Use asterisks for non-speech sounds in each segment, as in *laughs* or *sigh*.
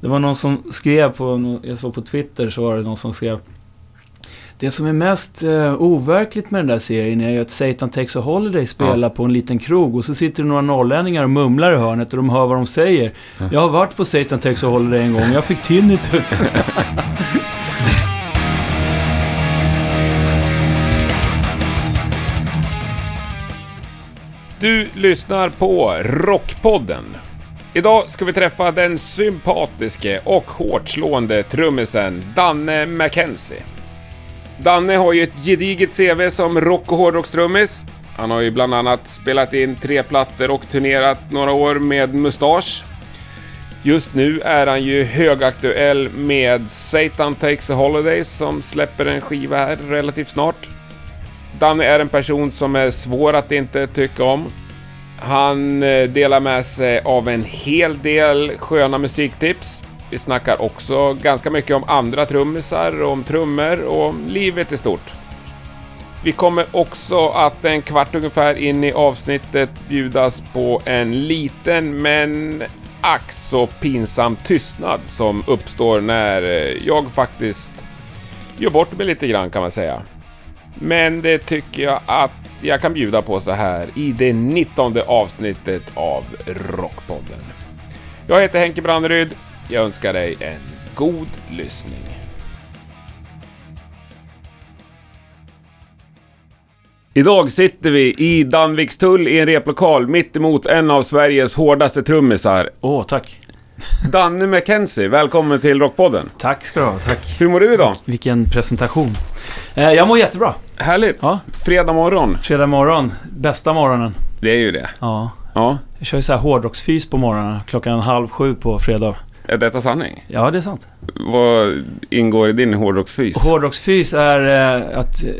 Det var någon som skrev på, jag såg på Twitter så var det någon som skrev det som är mest eh, overkligt med den där serien är ju att Satan Takes a Holiday spelar på en liten krog och så sitter det några norrlänningar och mumlar i hörnet och de hör vad de säger. Jag har varit på Satan Takes a Holiday en gång, jag fick tinnitus. *laughs* Du lyssnar på Rockpodden. Idag ska vi träffa den sympatiske och hårt slående trummisen Danne McKenzie. Danne har ju ett gediget CV som rock och hårdrockstrummis. Han har ju bland annat spelat in tre plattor och turnerat några år med Mustasch. Just nu är han ju högaktuell med Satan Takes a Holiday som släpper en skiva här relativt snart. Danne är en person som är svår att inte tycka om. Han eh, delar med sig av en hel del sköna musiktips. Vi snackar också ganska mycket om andra trummisar, om trummor och om livet i stort. Vi kommer också att en kvart ungefär in i avsnittet bjudas på en liten men ack så pinsam tystnad som uppstår när eh, jag faktiskt gör bort mig lite grann kan man säga. Men det tycker jag att jag kan bjuda på så här i det 19 avsnittet av Rockpodden. Jag heter Henke Branneryd. Jag önskar dig en god lyssning. Idag sitter vi i Danvikstull i en replokal mitt emot en av Sveriges hårdaste trummisar. Åh, tack. Danne McKenzie, välkommen till Rockpodden. Tack ska du ha, tack. Hur mår du idag? Vilken presentation. Eh, jag mår jättebra. Härligt. Ja. Fredag morgon. Fredag morgon, bästa morgonen. Det är ju det. Ja. Ja. Jag kör ju så här hårdrocksfys på morgonen, klockan halv sju på fredag. Är detta sanning? Ja, det är sant. Vad ingår i din hårdrocksfys? Hårdrocksfys är eh, att eh,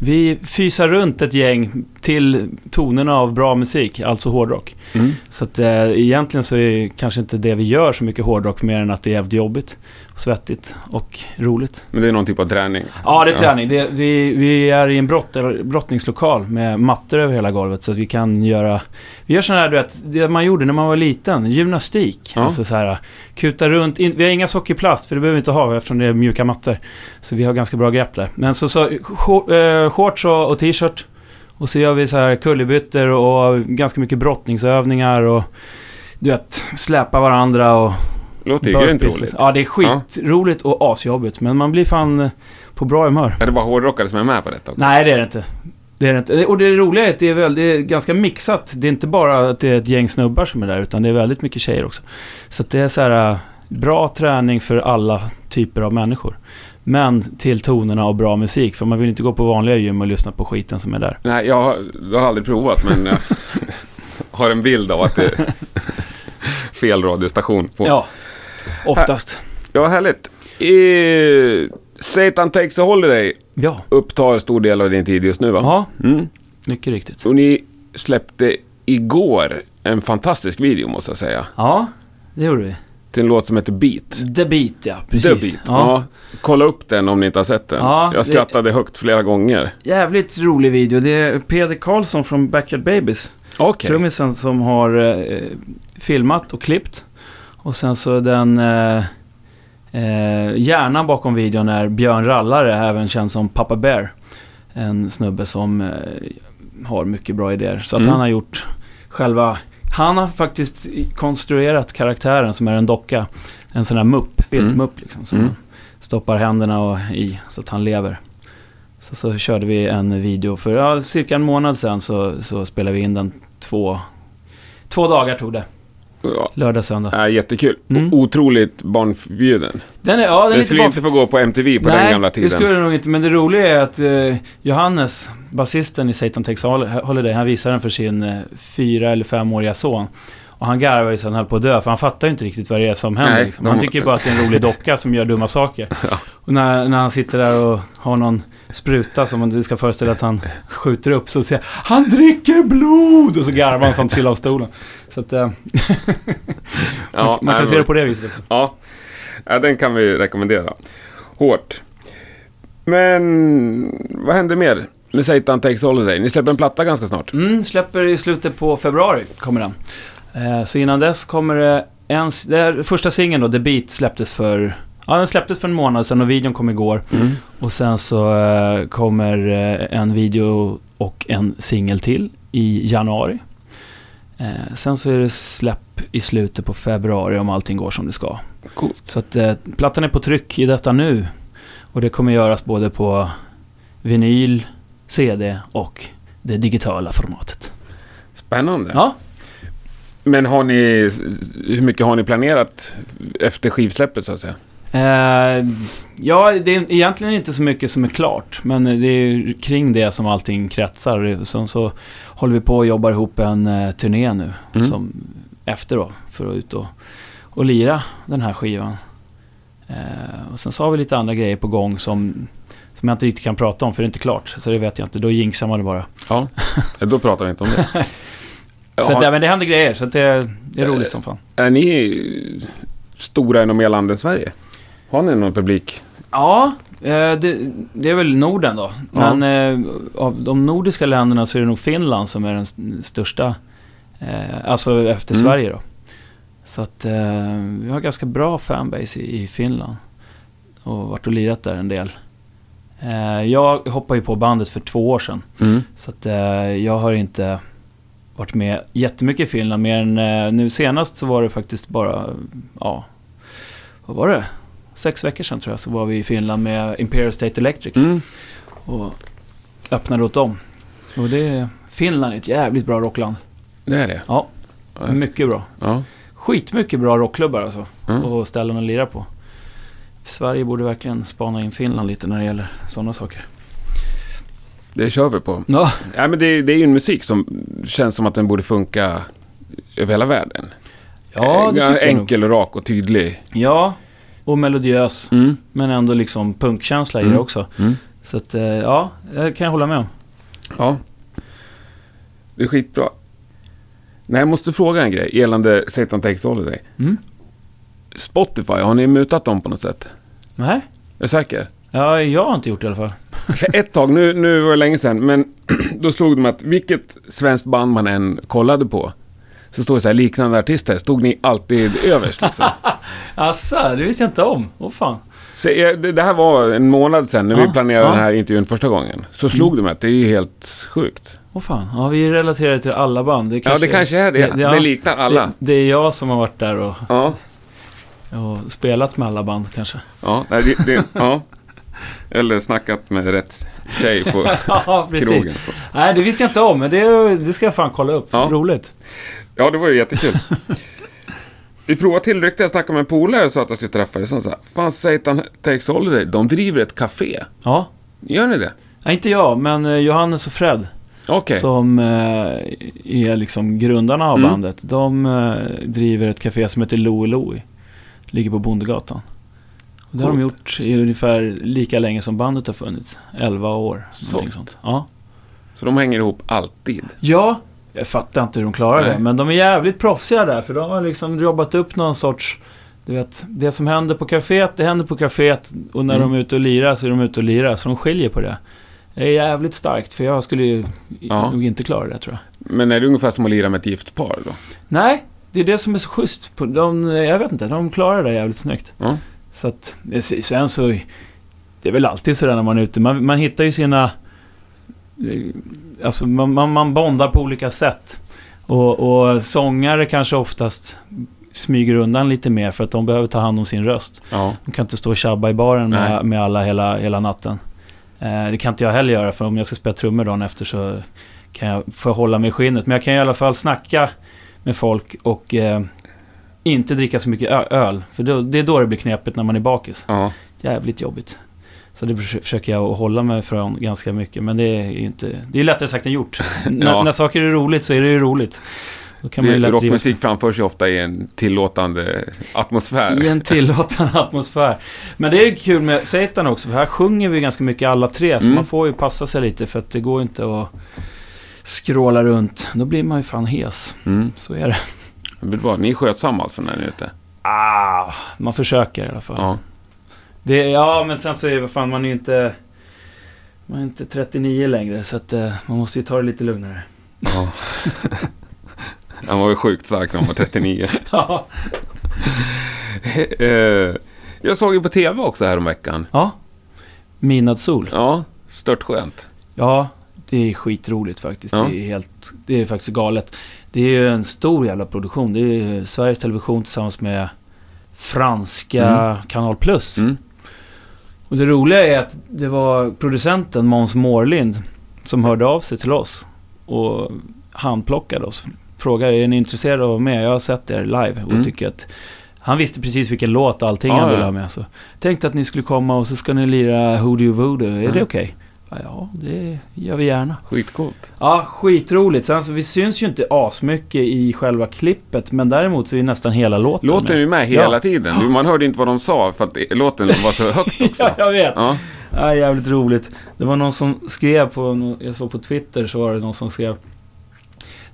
vi fysar runt ett gäng till tonerna av bra musik, alltså hårdrock. Mm. Så att eh, egentligen så är kanske inte det vi gör så mycket hårdrock mer än att det är jävligt jobbigt, och svettigt och roligt. Men det är någon typ av träning? Ja, det är träning. Det, vi, vi är i en brott, brottningslokal med mattor över hela golvet så att vi kan göra... Vi gör sådana här, du vet, det man gjorde när man var liten, gymnastik. Ja. Alltså så här, kuta runt. In, vi har inga sockerplast, för det behöver vi inte ha eftersom det är mjuka mattor. Så vi har ganska bra grepp där. Men så, så eh, shorts och, och t-shirt. Och så gör vi så här kullerbyttor och ganska mycket brottningsövningar och du vet, släpa varandra och Låter ju grymt roligt. Ja, det är skitroligt och asjobbigt. Men man blir fan eh, på bra humör. Är det bara hårdrockare som är med på detta också? Nej, det är det inte. Det är det inte. Och det roliga är att det är, väl, det är ganska mixat. Det är inte bara att det är ett gäng snubbar som är där, utan det är väldigt mycket tjejer också. Så att det är så här, äh, bra träning för alla typer av människor. Men till tonerna och bra musik, för man vill inte gå på vanliga gym och lyssna på skiten som är där. Nej, jag har, jag har aldrig provat men jag *laughs* har en bild av att det är fel radiostation på. Ja, oftast. Ja, härligt. Eh, Satan Takes a Holiday Ja. upptar stor del av din tid just nu va? Ja, Mm. mycket riktigt. Och ni släppte igår en fantastisk video måste jag säga. Ja, det gjorde vi. Till en låt som heter Beat. The Beat, ja. The Precis. Beat. Ja. Kolla upp den om ni inte har sett den. Ja, jag det- skrattade högt flera gånger. Jävligt rolig video. Det är Peder Karlsson från Backyard Babies. Okej. Trummisen som har eh, filmat och klippt. Och sen så den eh, eh, hjärnan bakom videon är Björn Rallare, även känd som Papa Bear. En snubbe som eh, har mycket bra idéer. Så att Mm. han har gjort själva... Han har faktiskt konstruerat karaktären som är en docka. En sån här mupp, viltmupp liksom. Som Mm. stoppar händerna och i så att han lever. Så, så körde vi en video för ja, cirka en månad sedan så, så spelade vi in den två, två dagar tog det. Ja. Lördag, söndag. Äh, jättekul. Mm. Otroligt barnförbjuden. Den är, ja, den är Den lite skulle barn- inte få gå på MTV på den gamla det tiden. skulle det nog inte. Men det roliga är att eh, Johannes, basisten i Satan Takes Hol- Holiday, han visade den för sin eh, fyra eller femåriga son. Och han garvade ju så han höll på att dö, för han fattar ju inte riktigt vad det är som händer. Nej, liksom. Han tycker bara att det är en rolig docka som gör dumma saker. *laughs* Ja. Och när, när han sitter där och har någon spruta som man ska föreställa att han skjuter upp, så säger han dricker blod! Och så garvar han så han trillar av stolen. Så att... Eh, *laughs* Ja, man man kan se det på det viset också. Ja. ja, den kan vi rekommendera. Hårt. Men vad händer mer med Satan Takes Holiday? Ni släpper en platta ganska snart. Mm, släpper i slutet på februari, kommer den. Eh, så innan dess kommer det en, det första singeln då, The Beat, släpptes för... Ja, den släpptes för en månad sedan och videon kom igår. Mm. Och sen så eh, kommer eh, en video och en singel till i januari. Eh, sen så är det släpp i slutet på februari om allting går som det ska. Coolt. Så att eh, plattan är på tryck i detta nu. Och det kommer göras både på vinyl, CD och det digitala formatet. Spännande. Ja, Men har ni, hur mycket har ni planerat efter skivsläppet så att säga? Eh, ja, det är egentligen inte så mycket som är klart. Men det är kring det som allting kretsar. Sen så håller vi på och jobbar ihop en eh, turné nu. Mm. Som efter då, för att ut och, och lira den här skivan. Eh, och sen så har vi lite andra grejer på gång som, som jag inte riktigt kan prata om för det är inte klart. Så det vet jag inte, då jinxar man det bara. Ja, *laughs* då pratar vi inte om det. Så att, ja, men det händer grejer, så det, det är roligt som fan. Är ni stora inom mer land än Sverige? Har ni någon publik? Ja, eh, det, det är väl Norden då. Ja. Men eh, av de nordiska länderna så är det nog Finland som är den största. Eh, alltså efter Mm. Sverige då. Så att vi har ganska bra fanbase i, i Finland. Och varit och lirat där en del. Jag hoppade ju på bandet för två år sedan. Mm. Så att jag har inte varit med jättemycket i Finland. Mer än nu senast så var det faktiskt bara, ja, vad var det? Sex veckor sedan tror jag så var vi i Finland med Imperial State Electric Mm. och öppnade åt dem. Och det, Finland är ett jävligt bra rockland. Det är det? Ja, mycket bra. Ja. Skitmycket bra rockklubbar alltså. Mm. Och ställen att lira på. Sverige borde verkligen spana in Finland lite när det gäller sådana saker. Det kör vi på. Ja, Ja, men det, det är ju en musik som känns som att den borde funka över hela världen. ja det Eh, tycker jag nog. Enkel och rak och tydlig. Ja, och melodiös. Mm. Men ändå liksom punkkänsla i Mm. det också. Mm. Så att, eh, ja, det kan jag hålla med om. Ja. Det är skitbra. Nej, jag måste fråga en grej gällande Satan Takes Holiday. Mm. Spotify, har ni mutat dem på något sätt? Nej, Är du säker? ja, jag har inte gjort det i alla fall. För ett tag, nu, nu var det länge sedan, men *clears throat* då slog mig att vilket svenskt band man än kollade på, så står det så här liknande artister, stod ni alltid överst liksom. *laughs* Asså, det visste jag inte om. Åh fan. Så eh, det, det här var en månad sedan när vi Ja, planerade ja. Mm. den här intervjun första gången. Så slog det mig att det är ju helt sjukt. Åh fan. Ja, vi relaterar till alla band. Det ja, det kanske är det. Det, ja, liknar alla. Det, det är jag som har varit där och, Ja, och spelat med alla band kanske. ja, nej, det, det, ja. Eller snackat med rätt tjej på *laughs* ja, krogen. Så. Nej, det visste jag inte om, men det, det ska jag fan kolla upp. Ja. Roligt. Ja, det var ju jättekul. *laughs* Vi provade tillräckligt, jag snackade med en polare och sa att jag skulle träffa dig. Så han sa, fan Satan Takes Holiday, de driver ett café. Ja. Gör ni det? Nej, inte jag, men eh, Johannes och Fred. Okej. Som eh, är liksom grundarna av Mm. bandet. De eh, driver ett café som heter Louie Louie. Ligger på Bondegatan. Och det har de gjort i ungefär lika länge som bandet har funnits. 11 år. Soft. Sånt. Ja. Så de hänger ihop alltid? ja, jag fattar inte hur de klarar Nej. det. Men de är jävligt proffsiga där. För de har liksom jobbat upp någon sorts... Du vet, det som händer på kaféet, det händer på kaféet. Och när Mm. de är ute och lirar så är de ute och lirar. Så de skiljer på det. Det är jävligt starkt. För jag skulle ju Ja. nog inte klara det tror jag. Men är det ungefär som att lira med ett gift par då? Nej, det är det som är så schysst. De, jag vet inte, de klarar det jävligt snyggt. Ja. Så att, sen så... Det är väl alltid sådär när man är ute. Man, man hittar ju sina... eh, Alltså man, man, man bondar på olika sätt. Och, och sångare kanske oftast smyger undan lite mer för att de behöver ta hand om sin röst. Ja. De kan inte stå och tjabba i baren med, Nej. med alla hela, hela natten. Eh, det kan inte jag heller göra för om jag ska spela trummor dagen efter så kan jag få hålla mig i skinnet. Men jag kan i alla fall snacka med folk och eh, inte dricka så mycket öl. För då, det är då det blir knepigt när man är bakis. Ja. Jävligt jobbigt. Så det förs- försöker jag hålla mig från ganska mycket. Men det är ju inte... Det är lättare sagt än gjort. *laughs* Ja. När saker är roligt så är det ju roligt. Ju Det, rockmusik framförs ju ofta i en tillåtande atmosfär. I en tillåtande *laughs* atmosfär. Men det är kul med Satan också, för här sjunger vi ganska mycket alla tre. Så Mm. man får ju passa sig lite, för att det går inte att skråla runt. Då blir man ju fan hes. Mm. Så är det. Det blir bra. Ni är skötsamma alltså när ni är ute? Ah, man försöker i alla fall. Ja. Det, ja, men sen så är det, vad fan, man är ju inte... Man är inte 39 längre, så att eh, man måste ju ta det lite lugnare. ja. *laughs* Han var ju sjukt stark när han var 39. *laughs* Ja, Eh, jag såg ju på TV också här om veckan. Ja. Minad sol. Ja, stört skönt. Ja, det är skitroligt faktiskt. Ja. Det, är helt, det är faktiskt galet. Det är ju en stor jävla produktion. Det är Sveriges Television tillsammans med franska Kanal Plus. Mm. Och det roliga är att det var producenten Måns Mårlind som hörde av sig till oss och handplockade oss. Frågade, är ni intresserade av att vara med? Jag har sett er live och Mm. tycker att han visste precis vilken låt och allting Ja, han ville ja. ha med. Så tänkte att ni skulle komma och så ska ni lira Hoodoo Voodoo. Är Ja. det okej? Ja, Ja, det gör vi gärna. Skitcoolt. Ja, skitroligt. Sen så vi syns ju inte asmycket i själva klippet, men däremot så är nästan hela låten Låten är ju med hela Ja. tiden. Du, Man hörde inte vad de sa för att låten var så högt *laughs* också. Ja, jag vet. Ja. Ja, jävligt roligt. Det var någon som skrev på, jag såg på Twitter så var det någon som skrev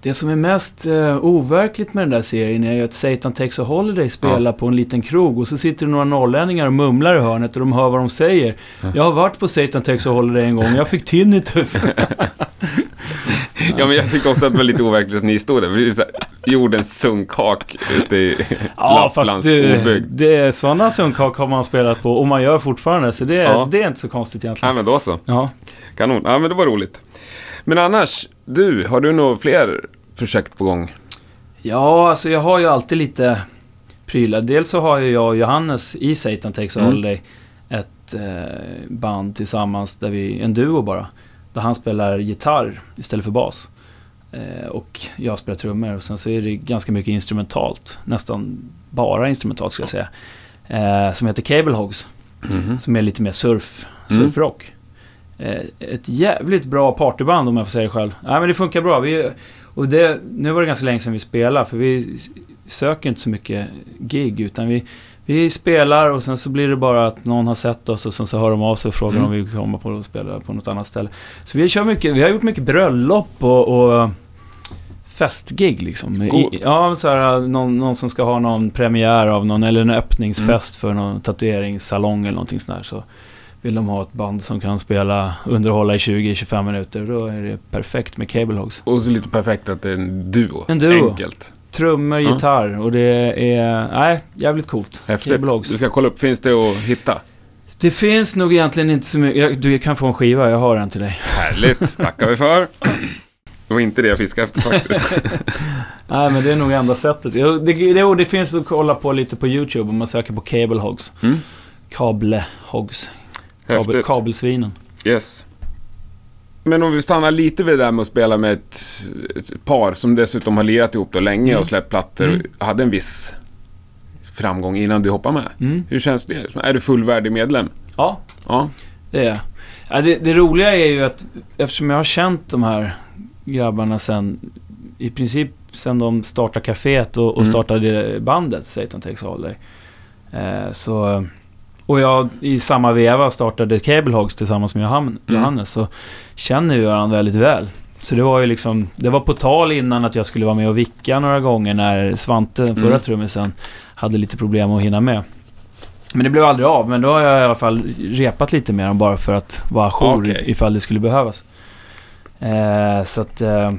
Det som är mest eh, overkligt med den där serien är ju att Satan Takes a Holiday spelar på en liten krog och så sitter det några norrlänningar och mumlar i hörnet och de hör vad de säger. Jag har varit på Satan Takes a Holiday en gång, jag fick tinnitus. *laughs* ja, men jag tycker också att det var lite overkligt att ni stod där. Så här, Jordens sunkhak ute i Ja, Lapplands du, obygd. det är sådana sunkak har man spelat på och man gör fortfarande, så det, Ja. det är inte så konstigt Ja, egentligen. men då så. Ja. Kanon. Ja, men det var roligt. Men annars, du, har du några fler projekt på gång? Ja, alltså jag har ju alltid lite prylar. Dels så har ju jag och Johannes i Satan Takes a Mm. Holiday ett eh, band tillsammans, där vi, en duo bara. Där han spelar gitarr istället för bas. Eh, och jag spelar trummor. Och sen så är det ganska mycket instrumentalt. Nästan bara instrumentalt skulle jag säga. Eh, som heter Cable Hogs. Mhm. Som är lite mer surf, Mm. surfrock. Eh, ett jävligt bra partyband om jag får säga det själv. Nej men det funkar bra. Vi, och det, nu var det ganska länge sedan vi spelade för vi söker inte så mycket gig utan vi, vi spelar och sen så blir det bara att någon har sett oss och sen så hör de av sig och frågar Mm. om vi vill komma på och spela på något annat ställe. Så vi, kör mycket, vi har gjort mycket bröllop och, och festgig liksom. I, ja, så här, någon, någon som ska ha någon premiär av någon eller en öppningsfest för någon tatueringssalong eller någonting sånt där. Så vill de ha ett band som kan spela, underhålla i 20-25 minuter. Då är det perfekt med Cable Hogs. Och så lite perfekt att det är en duo. En duo. Enkelt. Trummor, Ja. gitarr och det är, nej, jävligt coolt. Häftigt. Cable Hogs. Du ska kolla upp, finns det att hitta? Det finns nog egentligen inte så mycket, du kan få en skiva, jag har en till dig. Härligt, tackar vi för. Det var inte det jag fiskade efter faktiskt. *laughs* Nej, men det är nog enda sättet. Det, det, det finns att kolla på lite på YouTube om man söker på Cable Hogs. Mm. Kable-hogs. Kabel, kabelsvinen. Yes. Men om vi stannar lite vid det där med att spela med ett, ett par som dessutom har lirat ihop då länge Mm. och släppt plattor. Mm. Hade en viss framgång innan du hoppade med. Mm. Hur känns det? Är du fullvärdig medlem? Ja, Ja. det är jag. ja, det, det roliga är ju att eftersom jag har känt de här grabbarna sen i princip sen de startade kaféet och, och Mm. startade bandet Satan Takes Holiday. Eh, så, och jag i samma veva startade Cable Hogs tillsammans med Mm. Johannes så känner vi varandra väldigt väl. Så det var ju liksom, det var på tal innan att jag skulle vara med och vicka några gånger när Svante, den förra Mm. trummisen, hade lite problem att hinna med. Men det blev aldrig av, men då har jag i alla fall repat lite med dem bara för att vara ajour Okej. ifall det skulle behövas. Eh, så att eh,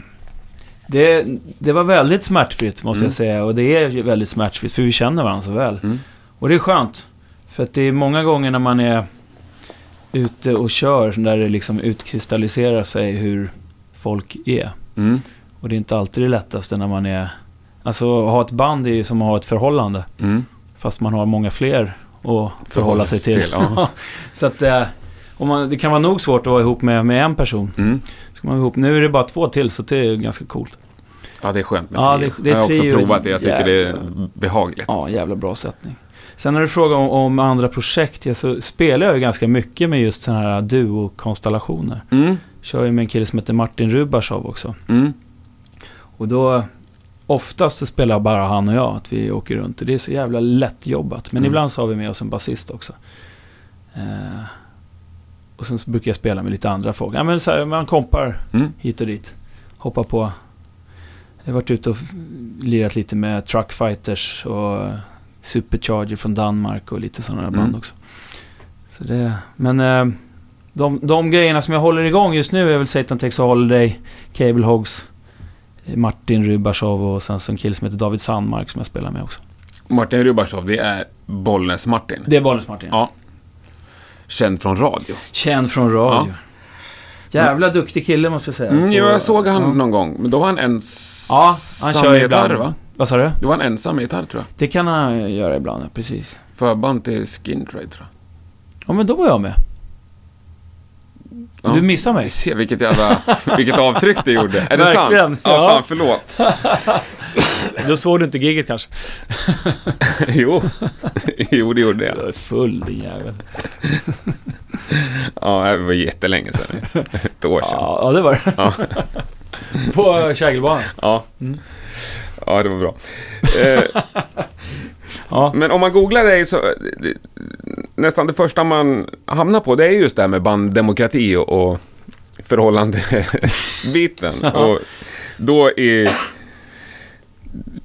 det, det var väldigt smärtfritt måste Mm. jag säga och det är väldigt smärtfritt för vi känner varandra så väl. Mm. Och det är skönt. För att det är många gånger när man är ute och kör där det liksom utkristalliserar sig hur folk är. Mm. Och det är inte alltid det lättaste när man är... Alltså att ha ett band är ju som att ha ett förhållande. Mm. Fast man har många fler att förhålla sig till. ja. *laughs* så att eh, om man, det kan vara nog svårt att vara ihop med, med en person. Mm. Ska man ihop, nu är det bara två till så det är ganska coolt. ja, det är skönt med Ja, trio. det- det är jag har också provat det. Jag tycker det är behagligt. Ja, jävla bra sättning. Sen när du frågar om, om andra projekt, ja, så spelar jag ju ganska mycket med just sådana här duo-konstellationer. Mm. Kör ju med en kille som heter Martin Rubashov också. Mm. Och då, oftast så spelar bara han och jag, att vi åker runt. Och det är så jävla lätt jobbat. Men Mm. ibland så har vi med oss en basist också. Eh, och sen så brukar jag spela med lite andra folk. Ja, men så här, man kompar Mm. hit och dit. Hoppar på. Jag har varit ute och lirat lite med Truckfighters och Supercharger från Danmark och lite sådana Mm. band också. Så det, men eh, de, de grejerna som jag håller igång just nu är väl Satan Takes Holiday, Cable Hogs, eh, Martin Rybashov och sen så en kille som heter David Sandmark som jag spelar med också. Martin Rubashov, det är Bollnäs-Martin. Det är Bollnäs-Martin. Ja. Känd från radio. Känd från radio. Jävla duktig kille måste jag säga. Mm, jo, jag såg han ja. någon gång, men då var han ensam Ja, han kör ibland. va? Vad sa du? Då var han ensam gitarr, tror jag. Det kan han göra ibland, ja, precis. Förband till Skin Trade, tror jag. Ja, men då var jag med. Ja. Du missade mig. Se vilket jävla... *laughs* vilket avtryck det gjorde. Är det sant? Ja, ja. fan, förlåt. *laughs* Då såg du inte giget kanske? *laughs* jo. jo, det gjorde jag. Jag är full din jävel. Ja, det var jättelänge sedan. Ett år sedan. Ja, ja det var det. Ja. På Kägelbanan. Ja. Mm. Ja, det var bra. Eh, *laughs* Ja. men om man googlar dig så... Det, nästan det första man hamnar på, det är just det här med banddemokrati och, och förhållande-biten. *laughs* Ja. Och då i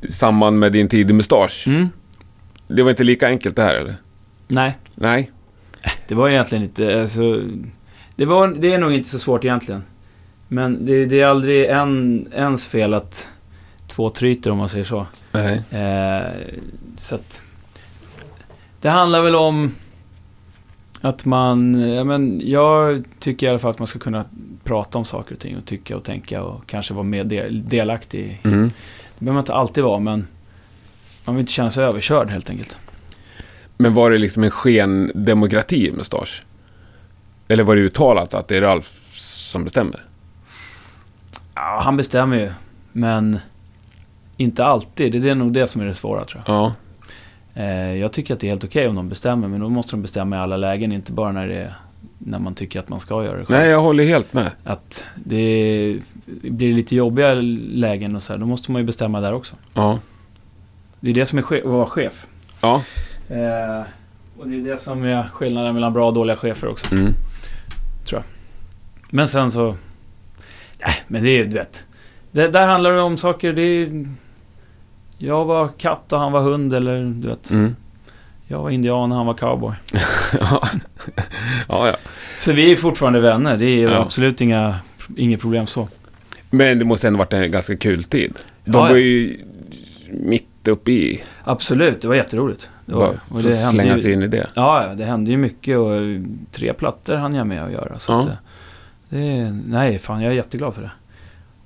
samband med din tid i Mustasch. Mm. Det var inte lika enkelt det här, eller? Nej, Nej. det var egentligen inte... Alltså, det, var, det är nog inte så svårt egentligen. Men det, det är aldrig en, ens fel att två tryter om man säger så. Nej. Eh, så att... Det handlar väl om att man... Ja, men jag tycker i alla fall att man ska kunna prata om saker och ting och tycka och tänka och kanske vara mer del, delaktig. Mm. Det behöver man inte alltid vara, men man vill inte känna sig överkörd helt enkelt. Men var det liksom en skendemokrati i Mustasch? Eller var det uttalat att det är Ralf som bestämmer? Ja, han bestämmer ju, men inte alltid. Det är nog det som är det svåra tror jag. Ja. Eh, jag tycker att det är helt okej om de bestämmer, men då måste de bestämma i alla lägen, inte bara när, det är, när man tycker att man ska göra det själv. Nej, jag håller helt med. Att det blir lite jobbiga lägen och så här, då måste man ju bestämma där också. Ja. Det är det som är att vara chef. Ja. Eh, och det är det som är skillnaden mellan bra och dåliga chefer också. Mm. Men sen så... Nej, men det är ju, du vet. Det, där handlar det om saker, det är... Jag var katt och han var hund eller du vet. Mm. Jag var indian och han var cowboy. *laughs* ja. ja. Så vi är fortfarande vänner. Det är Ja. absolut inga, inget problem så. Men det måste ändå varit en ganska kul tid. De Ja, var ju mitt uppe i... Absolut, det var jätteroligt. Det var, och det slänga sig in i det. Ja, det hände ju mycket och tre plattor hann jag med att göra. Så Ja. att, eh, det, nej, fan jag är jätteglad för det.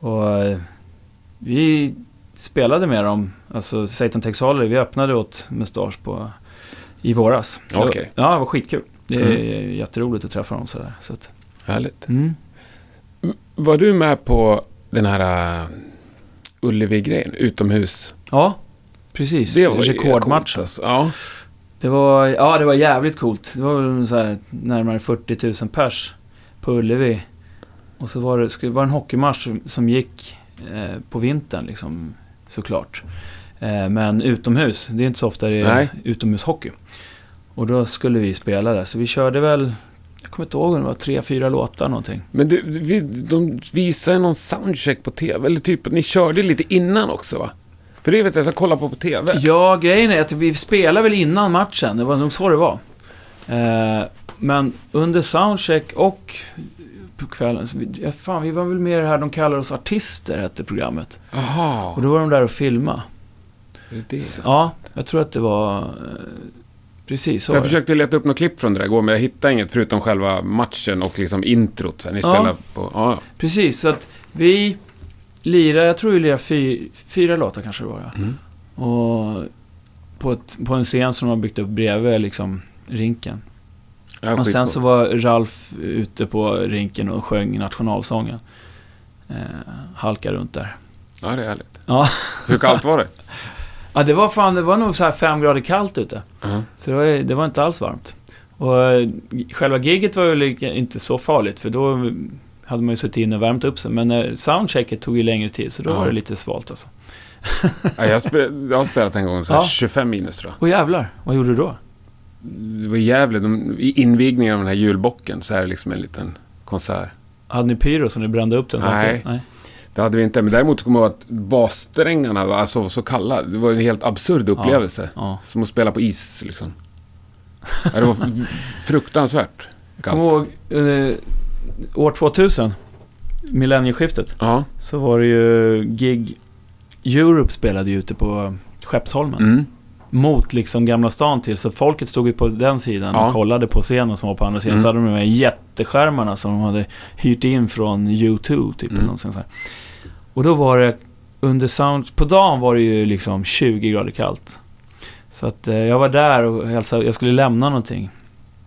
Och eh, vi spelade med dem, alltså Satan Takes Holiday, vi öppnade åt Mustasch på, i våras. Okej. Ja, det var skitkul. Det är jätteroligt att träffa dem sådär. Så att, Härligt. mm. Var du med på den här uh, Ullevi-grejen? Utomhus? Ja, precis. Det var Rekordmatch. alltså. Ja. Det var, ja, det var jävligt coolt. Det var så här, närmare 40 000 pers på Ullevi. Och så var det, var det en hockeymatch som, som gick eh, på vintern liksom, såklart. Eh, men utomhus, det är inte så ofta det är Nej. utomhushockey. Och då skulle vi spela där, så vi körde väl, jag kommer inte ihåg om det var tre, fyra låtar någonting. Men du, vi, de visade någon soundcheck på tv. Eller typ ni körde lite innan också, va? För det vet jag att jag kollade på på tv. Ja, grejen är att vi spelade väl innan matchen. Det var nog så det var. Eh, men under soundcheck och på kvällen, så vi, fan, vi var väl det här, de kallar oss artister, hette programmet. Jaha. Och då var de där och filma. Det är det. S- Ja, jag tror att det var... Eh, precis så. jag försökte leta upp något klipp från det där igår, men jag hittade inget förutom själva matchen och liksom introt. Så ni Ja. spelar på... Ja, Precis, så att vi lirade, jag tror vi lirade fy, fyra låtar kanske det var. Ja. Mm. Och på, ett, på en scen som de har byggt upp bredvid liksom, rinken. Ja, Och sen så var Ralf ute på rinken och sjöng nationalsången. Eh, halka runt där. Ja, det är härligt. Ja. Hur kallt var det? *laughs* Ja, det var fan, det var nog så här fem grader kallt ute. Ja. Så det var, det var inte alls varmt. Och eh, själva giget var ju inte så farligt, för då hade man ju suttit inne och värmt upp sig. Men eh, soundchecket tog ju längre tid, så då Ja. var det lite svalt alltså. *laughs* Ja, jag, spel, jag har spelat en gång så här Ja. 25 minus tror jag. Och jävlar, vad gjorde du då? Det var jävligt. De, I invigningen av den här julbocken så är det liksom en liten konsert. Hade ni pyro som ni brände upp den? Nej. Nej. Det hade vi inte, men däremot så kommer jag ihåg att bassträngarna var alltså så kalla. Det var en helt absurd upplevelse. Ja. Som att spela på is liksom. Ja, det var fruktansvärt Jag kommer ihåg eh, år 2000, millennieskiftet. Ja. så var det ju gig... Europe spelade ju ute på Skeppsholmen. Mm. Mot liksom Gamla stan till. Så folket stod ju på den sidan Ja. och kollade på scenen som var på andra sidan. Mm. Så hade de de här jätteskärmarna som de hade hyrt in från U2 typ. Mm. eller någonting så här. Och då var det under sound... På dagen var det ju liksom 20 grader kallt. Så att eh, jag var där och hälsade, jag skulle lämna någonting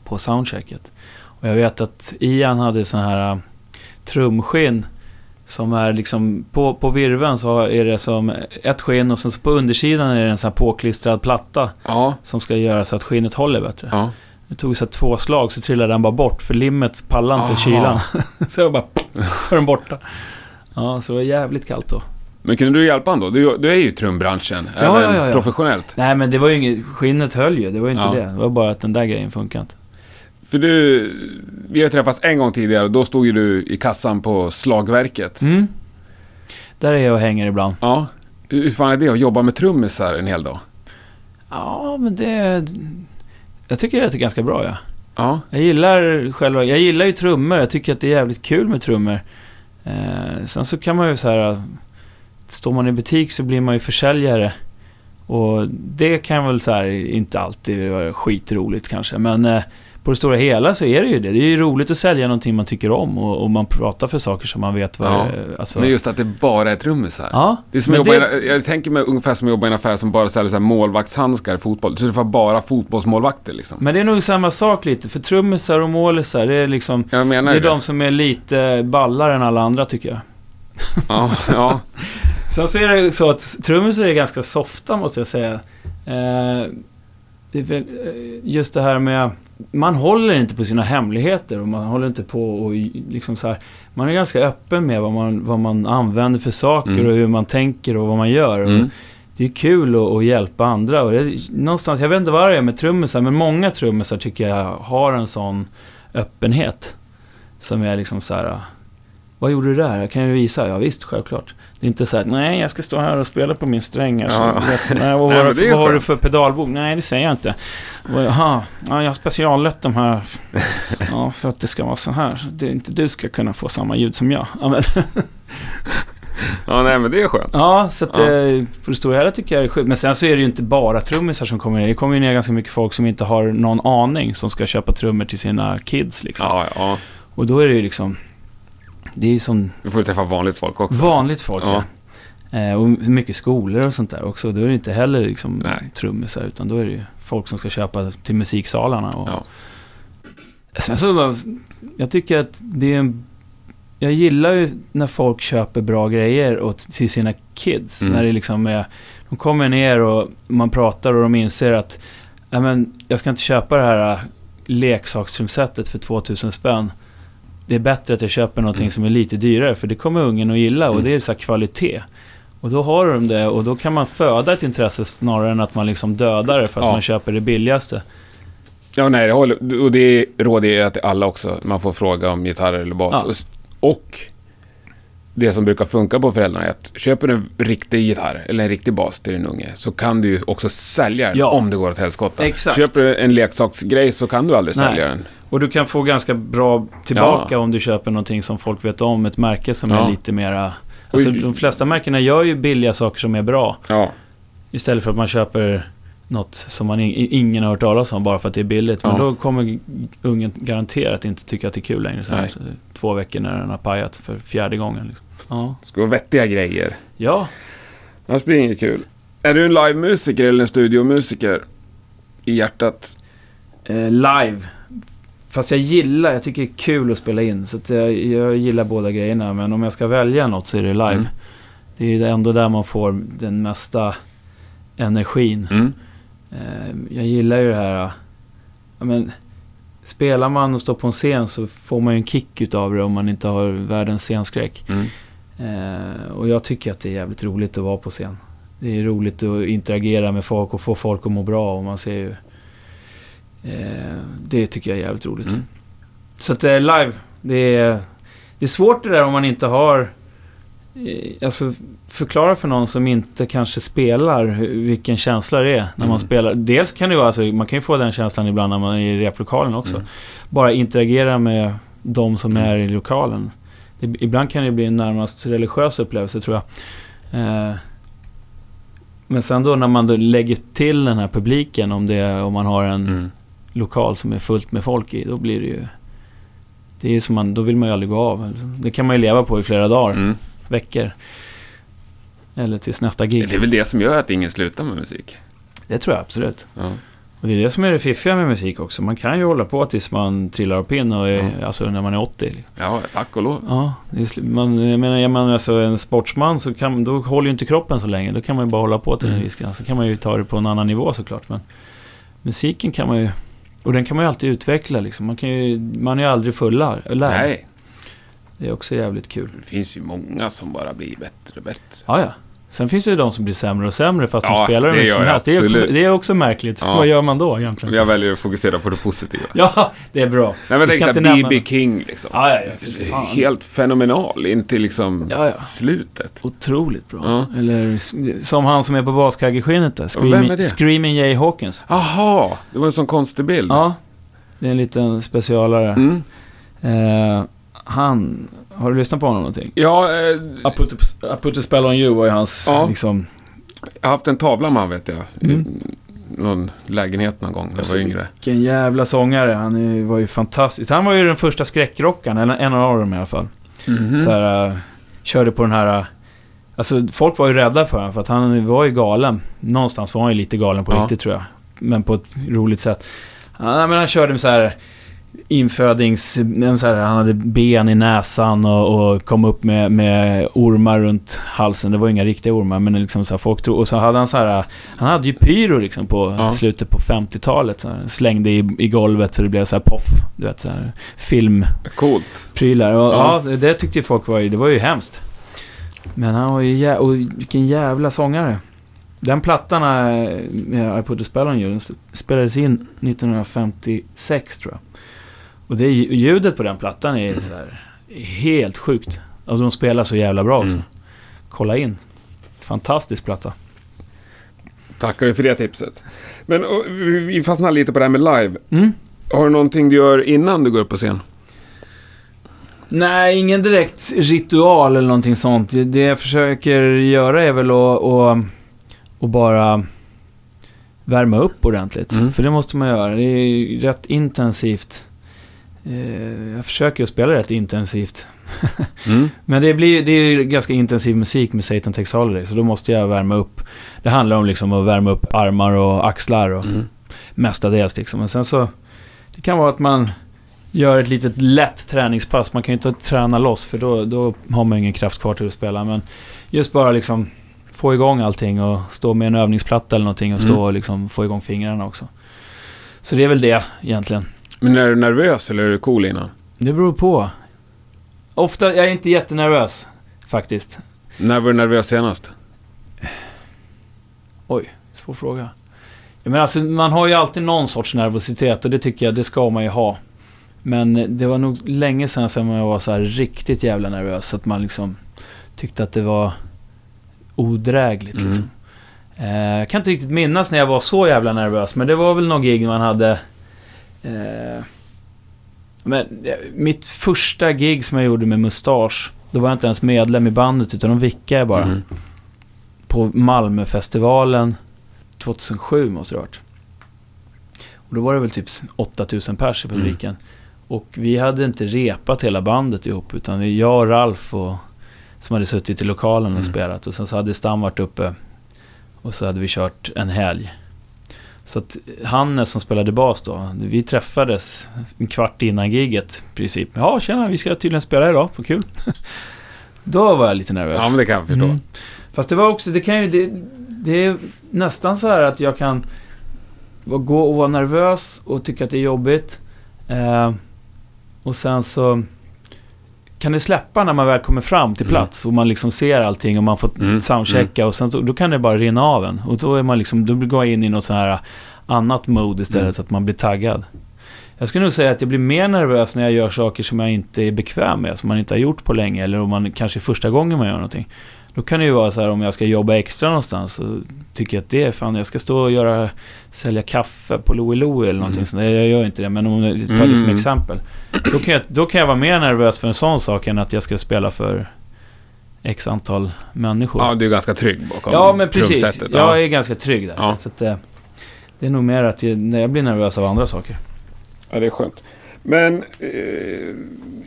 på soundchecket. Och jag vet att Ian hade sån här uh, trumskinn som är liksom på, på virveln så är det som ett skinn och sen så på undersidan är det en sån här påklistrad platta Ja, som ska göra så att skinnet håller bättre. ja. Det tog så här två slag så trillade den bara bort för limmet pallade inte kylan. *laughs* så jag bara *laughs* var den borta. Ja, så det var jävligt kallt då. Men kunde du hjälpa honom då? Du, du är ju i trumbranschen, Ja, även ja, ja, professionellt. Nej men det var ju inget, skinnet höll ju, det var ju inte det. Det var bara att den där grejen funkar inte. För du, vi har träffats en gång tidigare och då stod ju du i kassan på slagverket. Mm. Där är jag och hänger ibland. Ja. Hur fan är det att jobba med trummisar en hel dag? Ja, men det... Jag tycker det är ganska bra ja. Ja. Jag gillar själva, jag gillar ju trummor. Jag tycker att det är jävligt kul med trummor. Eh, sen så kan man ju så här... Står man i butik så blir man ju försäljare. Och det kan väl så här inte alltid vara skitroligt kanske. Men eh, på det stora hela så är det ju det. Det är ju roligt att sälja någonting man tycker om. Och, och man pratar för saker som man vet vad Ja, det alltså, Men just att det bara är trummisar. Ja, Det är som jobba det- i jag tänker mig ungefär som att jobba i en affär som bara säljer så här målvaktshandskar i fotboll. Så det var bara fotbollsmålvakter liksom. Men det är nog samma sak lite. För trummisar och målisar, det är liksom... Jag menar Det är de som är lite ballare än alla andra tycker jag. *laughs* Ja, ja. *laughs* Sen så är det så att trummisar är ganska softa måste jag säga. Eh, det är väl, eh, just det här med... Man håller inte på sina hemligheter och man håller inte på och liksom så här. Man är ganska öppen med vad man, vad man använder för saker Mm. och hur man tänker och vad man gör. Mm. Det är kul att, att hjälpa andra. Och det någonstans, jag vet inte vad det är med trummisar, men många trummisar tycker jag har en sån öppenhet. Som är liksom så här. Vad gjorde du där? Kan jag visa? Ja visst, självklart. Det är inte så här, nej jag ska stå här och spela på min sträng. här, så Ja. vet- nej, *laughs* vad Nej, för, vad har du skönt. för pedalbok? Nej, det säger jag inte. Och, Jaha, ja, jag har speciallött de här. *laughs* Ja, för att det ska vara så här. Det, inte du ska kunna få samma ljud som jag. Ja, men, ja nej men det är skönt. Ja, så att Ja. eh, på det stora hela tycker jag det är sjukt. Men sen så är det ju inte bara trummisar som kommer ner. Det kommer ju ner ganska mycket folk som inte har någon aning som ska köpa trummor till sina kids liksom. Ja, ja. Och då är det ju liksom... Det är ju som Du får ju träffa vanligt folk också. vanligt folk. Ja. Ja. Eh, och mycket skolor och sånt där också. Då är det inte heller liksom Nej. trummisar utan då är det ju folk som ska köpa till musiksalarna. Och... Ja. Sen så, jag tycker att det är en... Jag gillar ju när folk köper bra grejer åt, till sina kids. Mm. När det liksom är... De kommer ner och man pratar och de inser att men, jag ska inte köpa det här äh, leksakstrumsetet för 2000 spänn. Det är bättre att jag köper någonting Mm. som är lite dyrare för det kommer ungen att gilla och Mm. det är så kvalitet. Och då har de det och då kan man föda ett intresse snarare än att man liksom dödar det för att Ja. man köper det billigaste. Ja, nej, jag håller, och det råder jag till alla också. Man får fråga om gitarrer eller bas. Ja. Och, och det som brukar funka på föräldrarna är att köper du en riktig gitarr eller en riktig bas till din unge så kan du ju också sälja den Ja. om det går åt helskotta. Köper du en leksaksgrej så kan du aldrig Nej. sälja den. Och du kan få ganska bra tillbaka om du köper någonting som folk vet om. Ett märke som Ja. är lite mera... Alltså, de flesta märkena gör ju billiga saker som är bra. Ja, Istället för att man köper något som man in, ingen har hört talas om bara för att det är billigt. Men Ja. då kommer ungen garanterat inte tycka att det är kul längre. Så två veckor när den har pajat för fjärde gången. Liksom. Ja. det ska vara vettiga grejer. ja, Annars blir det inget kul. Är du en livemusiker eller en studiomusiker? I hjärtat? eh, live. Fast jag gillar, jag tycker det är kul att spela in. Så jag, jag gillar båda grejerna. Men om jag ska välja något så är det live. Mm. Det är ändå där man får den mesta energin. Mm. Eh, Jag gillar ju det här... Ja, men, spelar man och står på en scen så får man ju en kick utav det om man inte har världens scenskräck. Mm. Eh, och jag tycker att det är jävligt roligt att vara på scen. Det är roligt att interagera med folk och få folk att må bra och man ser ju... Eh, det tycker jag är jävligt roligt. Mm. Så att det är live. Det är, det är svårt det där om man inte har... eh, Alltså förklara för någon som inte kanske spelar vilken känsla det är när Mm. man spelar. Dels kan det vara, alltså, man kan ju få den känslan ibland när man är i replokalen också. Mm. Bara interagera med de som Mm. är i lokalen. Det, ibland kan det bli en närmast religiös upplevelse tror jag. Eh, Men sen då när man då lägger till den här publiken, om, det, om man har en Mm. lokal som är fullt med folk i, då blir det ju... Det är som man, då vill man ju aldrig gå av. Det kan man ju leva på i flera dagar, Mm. veckor. Eller tills nästa gig. Det är väl det som gör att ingen slutar med musik. Det tror jag absolut. Ja. Och det är det som är det fiffiga med musik också. Man kan ju hålla på tills man trillar av pinn och är, Ja. alltså när man är 80. liksom. ja, tack och lov. Ja, är, man, jag menar, är man alltså en sportsman så kan, då håller ju inte kroppen så länge. Då kan man ju bara hålla på till en viss gräns. Så kan man ju ta det på en annan nivå såklart. Men musiken kan man ju... Och den kan man ju alltid utveckla liksom. Man, kan ju, man är ju aldrig fulla. Lär. Nej, Det är också jävligt kul. det finns ju många som bara blir bättre och bättre. Ja, ja. Sen finns det ju de som blir sämre och sämre fast Ja, de spelar hur det mycket som helst. Det är, också, det är också märkligt. Ja. Vad gör man då egentligen? Jag väljer att fokusera på det positiva. *laughs* Ja, det är bra. Nej, men tänk B.B. King liksom. Ja, ja, ja. Helt fenomenal in till liksom Ja, ja. slutet. Otroligt bra. Eller som han som är på baskaggeskinnet där. Screaming? Screaming Jay Hawkins. Aha, det var en sån konstig bild. Ja, det är en liten specialare. Mm. Eh, han, har du lyssnat på honom någonting? Ja, eh, I put, a, I put a spell on you var ju hans, Ja. liksom... jag har haft en tavla med han vet jag. I Mm. någon lägenhet någon gång när jag Alltså, var yngre. Vilken jävla sångare. Han är, var ju fantastisk. Han var ju den första skräckrockaren, eller en av dem i alla fall. Mhm. Så här, eh, körde på den här... eh, Alltså folk var ju rädda för honom för att han var ju galen. Någonstans var han ju lite galen på Ja. riktigt tror jag. Men på ett roligt sätt. Ja, men han körde med så här infödings... Så här, han hade ben i näsan och, och kom upp med, med ormar runt halsen. Det var inga riktiga ormar men liksom så här, folk tog... Och så hade han så här... Han hade ju pyro liksom på Ja. slutet på 50-talet. Så här, Slängde i, i golvet så det blev så här poff. Du vet så här film Coolt. prylar. Och, Ja. ja. det tyckte ju folk var ju, det var ju hemskt. Men han var ju jä- och vilken jävla sångare. Den plattan I put a spell on you, den spelades in 1956 tror jag. Och det ljudet på den plattan är här, helt sjukt. Och de spelar så jävla bra också. Mm. Kolla in. Fantastisk platta. Tackar vi för det tipset. Men och, vi fastnar lite på det här med live. Mm. Har du någonting du gör innan du går upp på scen? Nej, ingen direkt ritual eller någonting sånt. Det- Det jag försöker göra är väl att, att, att bara värma upp ordentligt. Mm. För det måste man göra. Det är rätt intensivt. Eh, Jag försöker att spela rätt intensivt. *laughs* Mm. Men det, blir, det är ganska intensiv musik med Satan Takes Holiday, så då måste jag värma upp. Det handlar om liksom att värma upp armar och axlar och Mm. mestadels liksom. Men sen så, det kan vara att man gör ett litet lätt träningspass. Man kan ju inte träna loss för då, då har man ingen kraft kvar till att spela. Men just bara liksom få igång allting och stå med en övningsplatta eller någonting och stå Mm. och liksom få igång fingrarna också. Så det är väl det egentligen. Men är du nervös eller är du cool innan? Det beror på. Ofta, jag är inte jättenervös faktiskt. När var du nervös senast? Oj, svår fråga. Jag menar, alltså, man har ju alltid någon sorts nervositet och det tycker jag, det ska man ju ha. Men det var nog länge sedan som jag var så här riktigt jävla nervös. Så att man liksom tyckte att det var odrägligt. Mm. Liksom. Eh, jag kan inte riktigt minnas när jag var så jävla nervös. Men det var väl någon gig man hade... Eh, men, eh, mitt första gig som jag gjorde med Mustasch. Då var jag inte ens medlem i bandet utan de vickade bara Mm. på Malmöfestivalen 2007 måste det ha varit. Och då var det väl typ 8000 pers i publiken. Och vi hade inte repat hela bandet ihop utan jag och Ralf och, som hade suttit i lokalen och Mm. spelat. Och sen så hade Stam varit uppe och så hade vi kört en helg. Så att Hannes som spelade bas då, vi träffades en kvart innan giget i princip. Ja, tjena, vi ska tydligen spela idag, vad kul. *laughs* då var jag lite nervös. Ja, men det kan jag förstå. Mm. Fast det var också, det kan ju, det, det är nästan så här att jag kan gå och vara nervös och tycka att det är jobbigt. Eh, och sen så kan det släppa när man väl kommer fram till Mm. plats och man liksom ser allting och man får Mm, soundchecka och sen så, då kan det bara rinna av en. Och då är man liksom, då går jag in i något så här annat mode istället Mm. att man blir taggad. Jag skulle nog säga att jag blir mer nervös när jag gör saker som jag inte är bekväm med, som man inte har gjort på länge, eller om man kanske är första gången man gör någonting. Då kan det ju vara så här om jag ska jobba extra någonstans så tycker jag att det är fan, jag ska stå och göra, sälja kaffe på Louie Louie eller någonting Mm. sånt. Jag gör inte det, men om jag tar det som Mm. exempel. Då kan, jag, då kan jag vara mer nervös för en sån sak än att jag ska spela för x antal människor. Ja, du är ganska trygg bakom Ja, men precis. trumsetet. Jag är ganska trygg där. Ja. Så att, eh, det är nog mer att jag, jag blir nervös av andra saker. Ja, det är skönt. Men eh,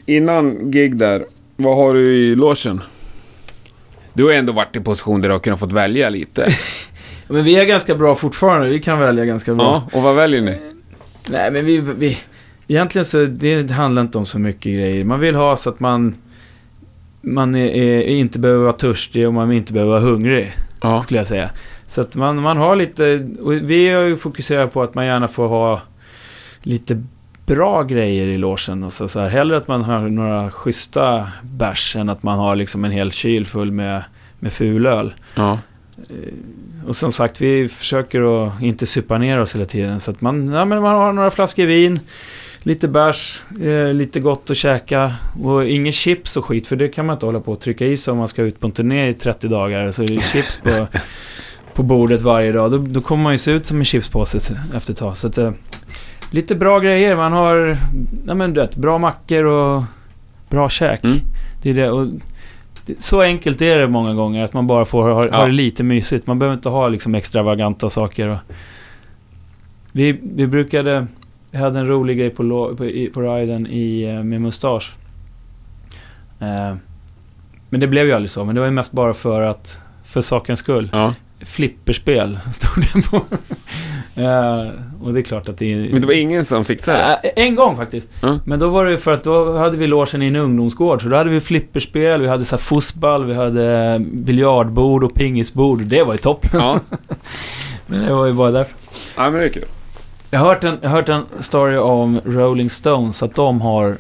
innan gig där, vad har du i logen? Du har ändå varit i position där du har kunnat fått välja lite. *laughs* Men vi är ganska bra fortfarande. Vi kan välja ganska bra. ja, och vad väljer ni? Nej, men vi, vi... Egentligen så det handlar inte om så mycket grejer. Man vill ha så att man... Man är, är, inte behöver vara törstig och man inte behöver vara hungrig, Ja. skulle jag säga. Så att man, man har lite... Vi har ju fokuserat på att man gärna får ha lite bra grejer i logen. Och så, så här, hellre att man har några schyssta bärs än att man har liksom en hel kyl full med, med fulöl. ja. Och som sagt, vi försöker att inte supa ner oss hela tiden. Så att man, ja, men man har några flaskor vin, lite bärs, eh, lite gott att käka. Och inga chips och skit, för det kan man inte hålla på och trycka i sig om man ska ut på en turné i 30 dagar. Så är det chips på, *laughs* på bordet varje dag. Då, då kommer man ju se ut som en chipspåse efter ett tag. Så att, eh, lite bra grejer. Man har ja, men, vet, bra mackor och bra käk. Mm. Det är det. Och det- så enkelt är det många gånger, att man bara får ha, ha Ja. det lite mysigt. Man behöver inte ha liksom extravaganta saker. Och vi, vi brukade... Vi hade en rolig grej på, på, i, på riden i, eh, med mustasch. Eh, men det blev ju aldrig så. Men det var ju mest bara för att... För sakens skull. ja. Flipperspel *laughs* stod det på. eh, och det är klart att det är... Men det var ingen som fixade det? Äh, en gång faktiskt. Ja. Men då var det för att då hade vi logen i en ungdomsgård. Så då hade vi flipperspel, vi hade så fotboll, vi hade biljardbord och pingisbord. Det var ju toppen. Ja. *laughs* Men det var ju bara därför. ja, men det är kul. Jag har hört en, jag har hört en story om Rolling Stones. Att de har...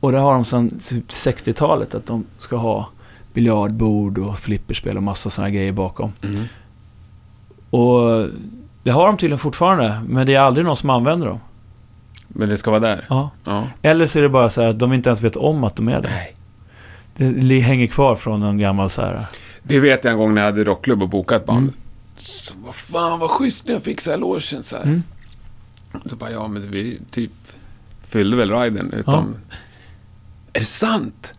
Och det har de sedan typ 60-talet. Att de ska ha biljardbord och flipperspel och massa sådana grejer bakom. Mm. Och det har de tydligen fortfarande. Men det är aldrig någon som använder dem. Men det ska vara där? Ja. Ja. Eller så är det bara så här att de inte ens vet om att de är där. Nej. Det hänger kvar från en gammal så här... Det vet jag en gång när jag hade rockklubb och bokat band. Mm. Så, vad fan vad schysst när jag här logen så här. Mm. Så bara, ja men vi typ fyllde väl riden utan... Är det sant?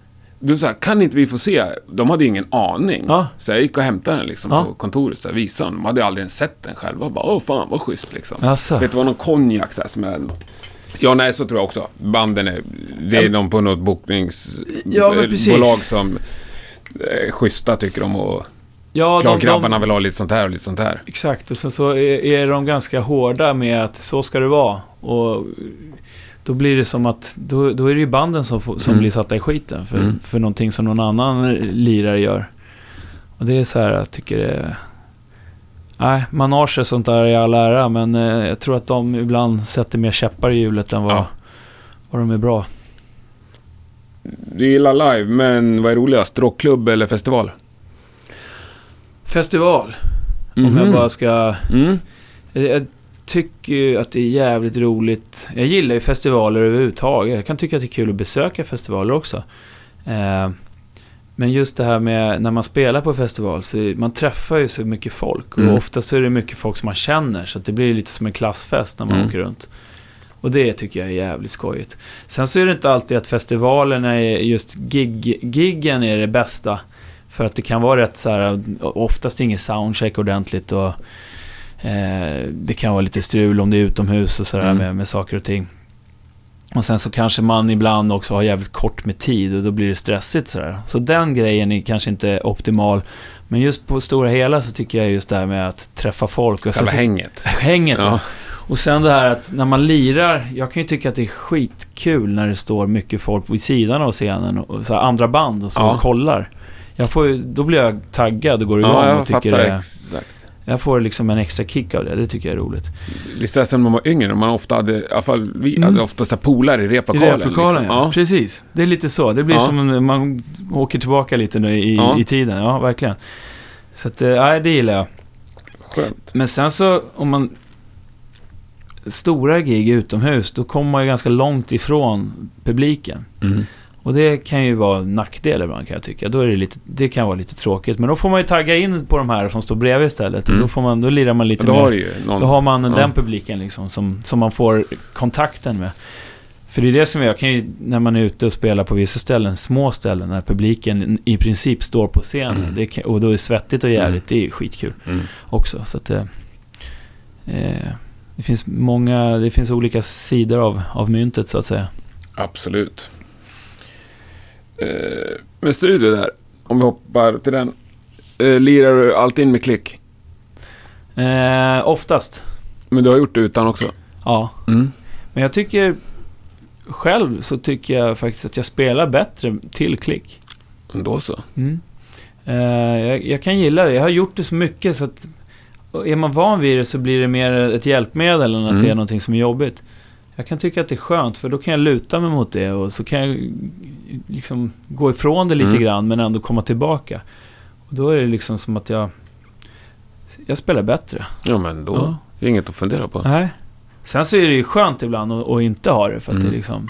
Du sa, kan inte vi få se? De hade ju ingen aning. Ja. Så jag gick och hämtade den liksom Ja. på kontoret, så här, visade dem. De hade aldrig ens sett den själva. Bara, åh fan vad schysst liksom. Alltså. Vet du, det var någon konjak så här, som jag... Ja, nej, så tror jag också. Banden är... Det är Ja. någon på något bokningsbolag precis. som är schyssta tycker de och... Ja, Klart de, grabbarna de, vill ha lite sånt här och lite sånt här. Exakt, och sen så är, är de ganska hårda med att så ska det vara. Och då blir det som att, då, då är det ju banden som, får, som Mm. blir satta i skiten för, Mm. för någonting som någon annan lirare gör. Och det är så här, jag tycker det är... Nej, manage och sånt där i all ära, men eh, jag tror att de ibland sätter mer käppar i hjulet än vad, Ja. vad de är bra. Du gillar live, men vad är roligast? Rockklubb eller festival? Festival, om Mhm. jag bara ska... Mm. Jag, jag tycker ju att det är jävligt roligt. Jag gillar ju festivaler överhuvudtaget. Jag kan tycka att det är kul att besöka festivaler också. Eh, men just det här med när man spelar på festival så man träffar ju så mycket folk. Och Mm. oftast så är det mycket folk som man känner. Så det blir lite som en klassfest när man Mm. åker runt. Och det tycker jag är jävligt skojigt. Sen så är det inte alltid att festivalerna är just gig, giggen är det bästa. För att det kan vara rätt så här, oftast ingen soundcheck ordentligt och eh, det kan vara lite strul om det är utomhus och sådär Mm. med, med saker och ting. Och sen så kanske man ibland också har jävligt kort med tid och då blir det stressigt sådär. Så den grejen är kanske inte optimal. Men just på stora hela så tycker jag just det här med att träffa folk. Och Själva så, hänget. *laughs* hänget. Ja. Och sen det här att när man lirar, jag kan ju tycka att det är skitkul när det står mycket folk vid sidan av scenen och så här andra band och så Ja. och kollar. Jag får då blir jag taggad och går igång Ja, jag och tycker det, exakt. Jag får liksom en extra kick av det. Det tycker jag är roligt. Lite sen när man var yngre, man ofta hade, i alla fall vi Mm. hade ofta så här polare i I replokalen. replokalen, liksom. ja. Precis. Det är lite så. Det blir Ja. som man åker tillbaka lite nu i, Ja. i tiden. Ja, verkligen. Så att, eh, nej, det gillar jag. Skönt. Men sen så, om man... Stora gig utomhus, då kommer man ju ganska långt ifrån publiken. Mm. Och det kan ju vara en nackdel ibland kan jag tycka. Då är det, lite, det kan vara lite tråkigt. Men då får man ju tagga in på de här som står bredvid istället. Mm. Då, får man, då lirar man lite Då mer. har ju någon... Då har man Ja. den publiken liksom som, som man får kontakten med. För det är det som jag kan ju, när man är ute och spelar på vissa ställen, små ställen, när publiken i princip står på scenen. Mm. Det och då är det svettigt och jävligt, det är skitkul Mm. också. Så att det, eh, det finns många, det finns olika sidor av, av myntet så att säga. Absolut. Eh, men studio där, om vi hoppar till den. Eh, lirar du alltid in med klick? Eh, oftast, Men du har gjort det utan också? ja. Mm. Men jag tycker, själv så tycker jag faktiskt att jag spelar bättre till klick. Då så. Mm. Eh, jag, jag kan gilla det. Jag har gjort det så mycket så att är man van vid det så blir det mer ett hjälpmedel än att Mm. det är någonting som är jobbigt. Jag kan tycka att det är skönt för då kan jag luta mig mot det och så kan jag liksom gå ifrån det lite Mm. grann men ändå komma tillbaka. Och då är det liksom som att jag jag spelar bättre. Ja, men då Ja. är det inget att fundera på. Nej. Sen så är det ju skönt ibland att, att inte ha det för att Mm. det är liksom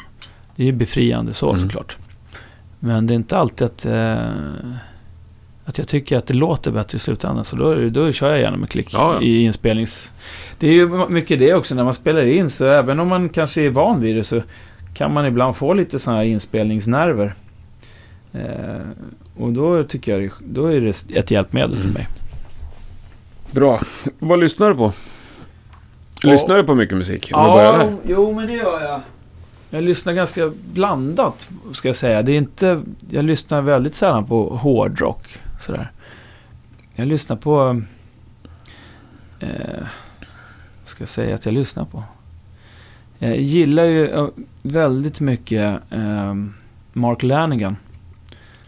Det är ju befriande så Mm. såklart. Men det är inte alltid att eh, Att jag tycker att det låter bättre i slutändan. Så då, då kör jag gärna med klick Ja, ja. i inspelnings... Det är ju mycket det också när man spelar in så även om man kanske är van vid det så kan man ibland få lite sådana här inspelningsnerver. Eh, och då tycker jag då är det ett hjälpmedel för Mm. mig. Bra. Vad lyssnar du på? Ja. Lyssnar du på mycket musik? Om där. jo men det gör jag. Jag lyssnar ganska blandat, ska jag säga. Det är inte... Jag lyssnar väldigt sällan på hårdrock, sådär. Jag lyssnar på... Eh, vad ska jag säga att jag lyssnar på? Jag gillar ju eh, väldigt mycket eh, Mark Lanigan.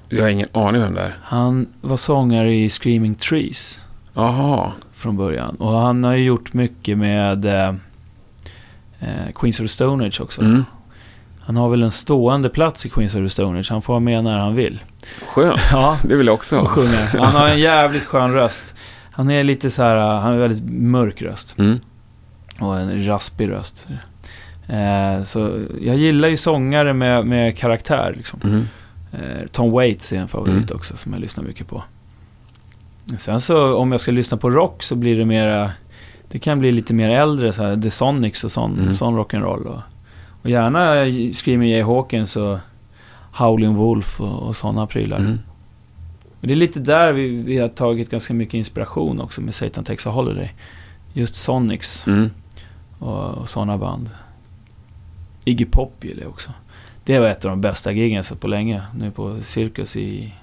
Jag har ingen aning vem det är. Han var sångare i Screaming Trees Jaha. från början. Och han har ju gjort mycket med eh, eh, Queens of the Stone Age också. Mm. Han har väl en stående plats i Queens of the Stone Age. Han får vara med när han vill. Skönt. Ja, Det vill jag också ha. Han har en *laughs* jävligt skön röst. Han är lite så här, han har väldigt mörk röst. Mm. Och en raspig röst. Eh, så jag gillar ju sångare med, med karaktär liksom. Mm. Eh, Tom Waits är en favorit också som jag lyssnar mycket på. Sen så om jag ska lyssna på rock så blir det mera... Det kan bli lite mer äldre så här, The Sonics och sån, Mm. sån rock'n'roll. Och, och gärna Screaming Jay Hawkins och Howling Wolf och, och sådana prylar. Mm. Och det är lite där vi, vi har tagit ganska mycket inspiration också med Satan Takes a Holiday. Just Sonics Mm. och, och sådana band. Iggy Pop gillar jag också. Det var ett av de bästa giggen jag sett på länge. Nu på Cirkus i,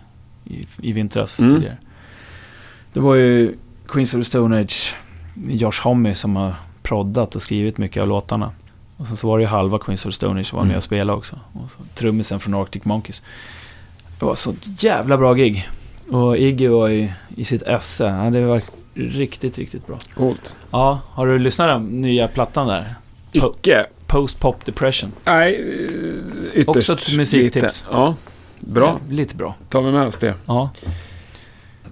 i, i vintras Mm. tidigare. Det var ju Queens of the Stone Age, Josh Homme som har proddat och skrivit mycket av låtarna. Och sen så var det ju halva Queens of Stone Age som var med Mm. och spelade också. Och så trummisen från Arctic Monkeys. Det var så jävla bra gig. Och Iggy var ju i sitt esse. Ja, det var riktigt, riktigt bra. Coolt. Ja, har du lyssnat på den nya plattan där? Icke. Post Pop Depression. Nej, eh, ytterst Också ett musiktips. lite. Ja, bra. Ja, lite bra. Tar vi med oss det. Ja.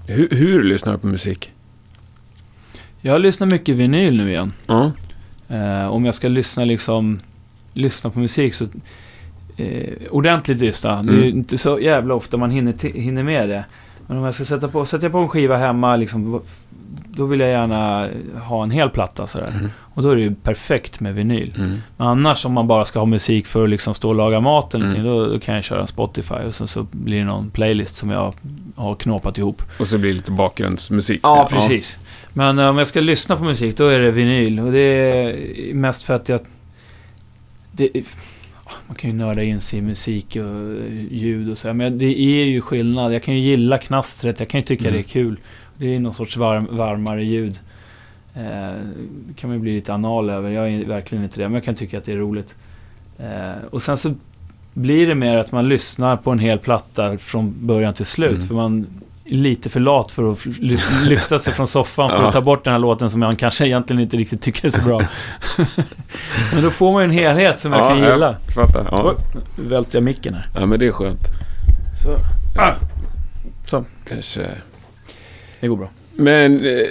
Hur, hur lyssnar du på musik? Jag lyssnar mycket vinyl nu igen. Ja. Eh, om jag ska lyssna liksom... Lyssna på musik så... Eh, ordentligt lyssna. Det är Mm. inte så jävla ofta man hinner, hinner med det. Men om jag ska sätta på, sätta på en skiva hemma liksom, Då vill jag gärna ha en hel platta sådär. Mm. Och då är det ju perfekt med vinyl. Mm. Men annars om man bara ska ha musik för att liksom stå och laga mat eller Mm. någonting, då, då kan jag köra en Spotify och sen så blir det någon playlist som jag har knåpat ihop. Och så blir det lite bakgrundsmusik. Ja, precis. Men eh, om jag ska lyssna på musik, då är det vinyl. Och det är mest för att jag... Det, man kan ju nörda in sig i musik och eh, ljud och så. Men det är ju skillnad. Jag kan ju gilla knastret, jag kan ju tycka Mm. det är kul. Det är någon sorts varm, varmare ljud. Eh, kan man ju bli lite anal över. Jag är verkligen inte det, men jag kan tycka att det är roligt. Eh, och sen så blir det mer att man lyssnar på en hel platta från början till slut. Mm. För man är lite för lat för att *laughs* lyfta sig från soffan för att ta bort den här låten som man kanske egentligen inte riktigt tycker är så bra. *laughs* men då får man ju en helhet som jag Ja, kan gilla. Fattar. Ja. Nu välte jag micken här. ja, men det är skönt. Så. Ja. Så. Kanske... Det går bra. Men eh,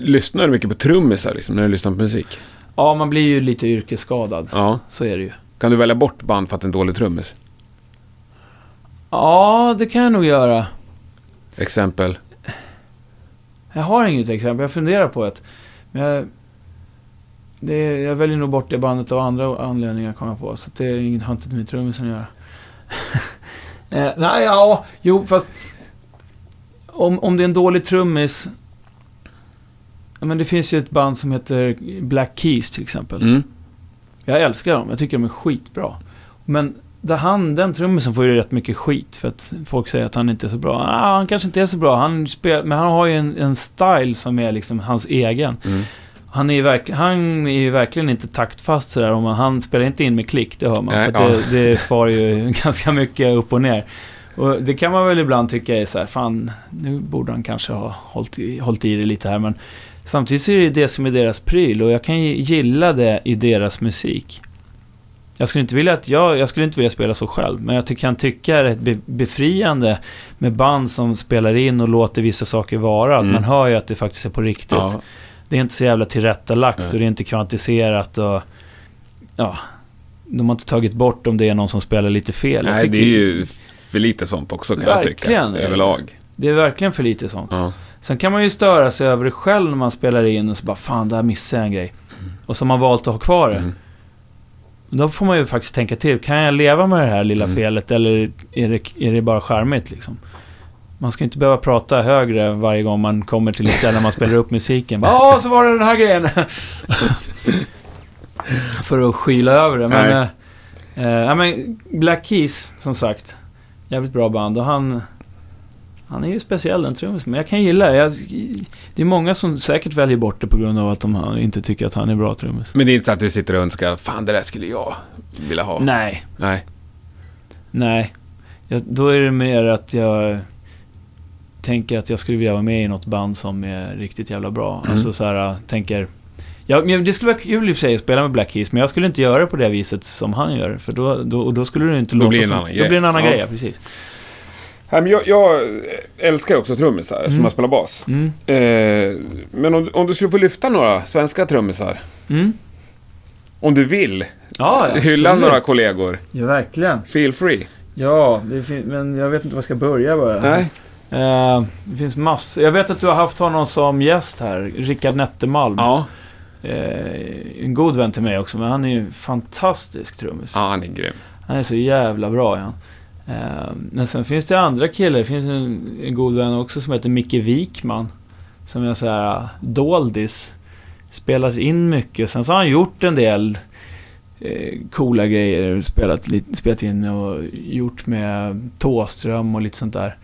lyssnar du mycket på trummisar liksom, när du lyssnar på musik? Ja, man blir ju lite yrkesskadad. Ja. Så är det ju. Kan du välja bort band för att det är en dålig trummis? Ja, det kan jag nog göra. Exempel? Jag har inget exempel, jag funderar på ett. Men jag, det jag väljer nog bort det bandet av andra anledningar kommer jag på. Så det är inget, har inte med trummisen att göra. *laughs* eh, nej, ja, jo, fast om, om det är en dålig trummis. Ja, men det finns ju ett band som heter Black Keys till exempel. Mm. Jag älskar dem, jag tycker de är skitbra. Men där han, den trummisen får ju rätt mycket skit för att folk säger att han inte är så bra. Ah, han kanske inte är så bra, han spel, men han har ju en, en style som är liksom hans egen. Mm. Han är, ju verk, han är ju verkligen inte taktfast sådär. Om han spelar inte in med klick, det hör man. Nej, för ja. det, det far ju *laughs* ganska mycket upp och ner. Och det kan man väl ibland tycka är så här, fan, nu borde han kanske ha hållit i, hållit i det lite här. Men samtidigt så är det det som är deras pryl och jag kan gilla det i deras musik. Jag skulle inte vilja att jag, jag skulle inte vilja spela så själv, men jag kan tycka det är be, befriande med band som spelar in och låter vissa saker vara. Mm. Man hör ju att det faktiskt är på riktigt. Ja. Det är inte så jävla tillrättalagt Nej. och det är inte kvantiserat och... Ja, de har inte tagit bort om det är någon som spelar lite fel. Nej, det är ju för lite sånt också kan jag tycka. Verkligen. Överlag. det är verkligen för lite sånt. Ja. Sen kan man ju störa sig över det själv när man spelar in och så bara fan, där missade jag en grej. Och så har man valt att ha kvar det. Mm. Då får man ju faktiskt tänka till. Kan jag leva med det här lilla Mm. felet eller är det, är det bara charmigt liksom? Man ska inte behöva prata högre varje gång man kommer till ett ställe när man spelar upp musiken. Ja, så var det den här grejen. *laughs* För att skyla över det. Men, eh, ja, men Black Keys, som sagt. Jävligt bra band och han... Han är ju speciell den trummisen, men jag kan gilla det. Jag, det är många som säkert väljer bort det på grund av att de inte tycker att han är bra trummis. Men det är inte så att du sitter och önskar, fan det där skulle jag vilja ha. Nej, Nej. Nej, jag, då är det mer att jag tänker att jag skulle vilja vara med i något band som är riktigt jävla bra. Mm. Alltså så här, tänker... Ja, men det skulle vara kul i och för sig att spela med Black Keys, men jag skulle inte göra det på det viset som han gör. För då, då, och då skulle det inte Då låta blir det en som... annan Då grej. blir det en annan Ja. grej, ja, precis. Nej, men jag, jag älskar ju också trummisar som Mm. har spelat bas. Mm. Eh, men om, om du skulle få lyfta några svenska trummisar. Mm. Om du vill. Ja, ja, hylla absolut. några kollegor. Ja, verkligen. Feel free. Ja, men jag vet inte var jag ska börja bara. Nej. Eh, det finns massor. Jag vet att du har haft honom som gäst här, Rickard Nettemalm. Ja. Eh, en god vän till mig också, men han är ju fantastisk trummis. Ja, han är grym. Han är så jävla bra, ja. Eh, men sen finns det andra killar. Det finns en, en god vän också som heter Micke Wikman. Som är så här uh, doldis. Spelat in mycket. Sen så har han gjort en del eh, coola grejer. Spelat, spelat in och gjort med Tåström och lite sånt där.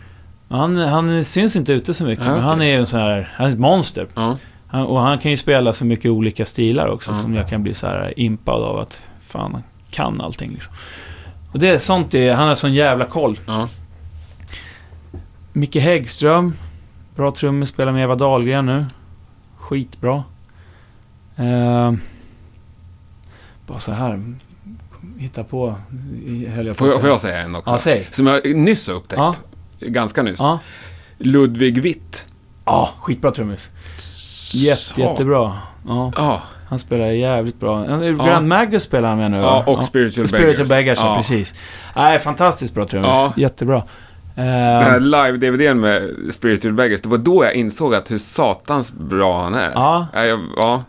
Men Han, han syns inte ute så mycket, Ja, men okej. han är ju en sån här, han är ett monster. Ja. Han, och han kan ju spela så mycket olika stilar också Ja. som jag kan bli så här impad av att fan, han kan allting liksom. Och det är sånt, det, han har sån jävla koll. Ja. Micke Häggström, bra trummis, spelar med Eva Dahlgren nu. Skitbra. Eh, bara så här, hitta på, höll jag på Får, jag, säga. får jag säga en också? Ja, säg. Som jag nyss har upptäckt. Ja. Ganska nyss. Ja. Ludvig Witt. ja, skitbra trummis. Jätte, jättebra. Ja, Ja. han spelar jävligt bra. Grand Magus spelar han med nu ja, va? och Spiritual, Spiritual Beggars. Beggars, ja. Ja. precis. Nej, fantastiskt bra trummis. Ja. Jättebra. Den här Uh, live-DVDn med Spiritual Beggars, det var då jag insåg att hur satans bra han är. ja, Ja, jag, ja.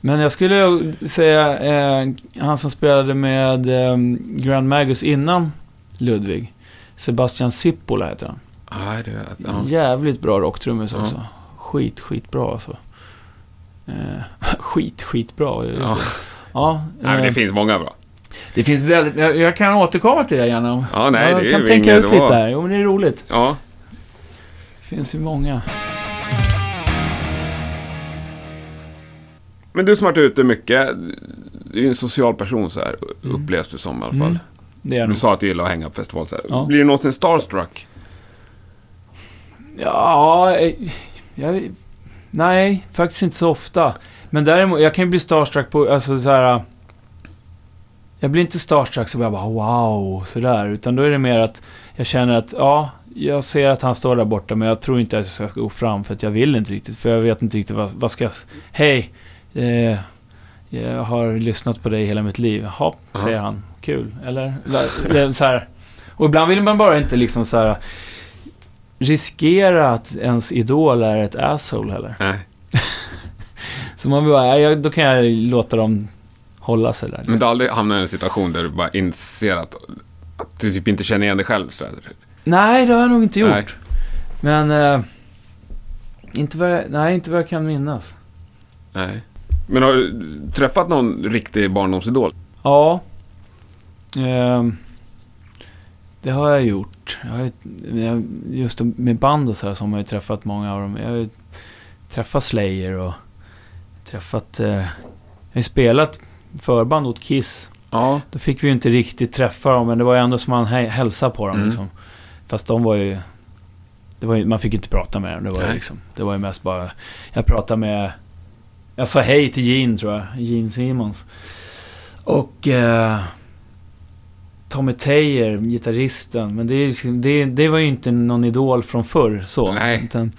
men jag skulle säga eh, han som spelade med eh, Grand Magus innan Ludvig. Sebastian Sippola heter han. Ja, det, ja. Jävligt bra rocktrummis Ja. också. Skit, skitbra alltså. Eh, *laughs* skit, skitbra. Ja. Ja, Nej, men det eh, finns många bra. det finns väldigt... Jag, jag kan återkomma till det gärna. Ja, nej, jag det kan tänka ut lite här. Jo, men det är roligt. Ja. Det finns ju många. Men du som varit ute mycket, du är ju en social person så här, upplevs du som i alla fall. Mm. Det är Du nog. sa att du gillar att hänga på festival så här. Ja. Blir du någonsin starstruck? Ja, eh, jag, nej, faktiskt inte så ofta. Men däremot, jag kan ju bli starstruck på, alltså så här. Jag blir inte starstruck så jag bara wow, sådär. Utan då är det mer att jag känner att, ja, jag ser att han står där borta, men jag tror inte att jag ska gå fram för att jag vill inte riktigt. För jag vet inte riktigt vad, vad ska jag... Hej! Eh, jag har lyssnat på dig hela mitt liv. Jaha, säger han. Kul, eller? Så här. Och ibland vill man bara inte liksom så här riskera att ens idol är ett asshole heller. Nej. *laughs* Så man bara, ja, då kan jag låta dem hålla sig där. Men du har aldrig hamnat i en situation där du bara inser att, att du typ inte känner igen dig själv sådär? Nej, det har jag nog inte gjort. Nej. Men... Eh, inte vad jag, nej, inte vad jag kan minnas. Nej. Men har du träffat någon riktig barndomsidol? Ja. Ehm, det har jag gjort. Jag har, ju- just med band och så här så har man ju träffat många av dem. Jag har ju träffat Slayer och träffat... Eh, jag har ju spelat förband åt Kiss. Ja. Då fick vi ju inte riktigt träffa dem, men det var ju ändå som man hä- hälsade på dem. Mm. Liksom. Fast de var ju... Var ju, man fick inte prata med dem. Det var, ju liksom, det var ju mest bara... Jag pratade med... Jag sa hej till Gene, tror jag. Gene Simmons. Och... Eh, Tommy Taylor, gitarristen. Men det, liksom, det, det var ju inte någon idol från förr. Så. Nej. Utan,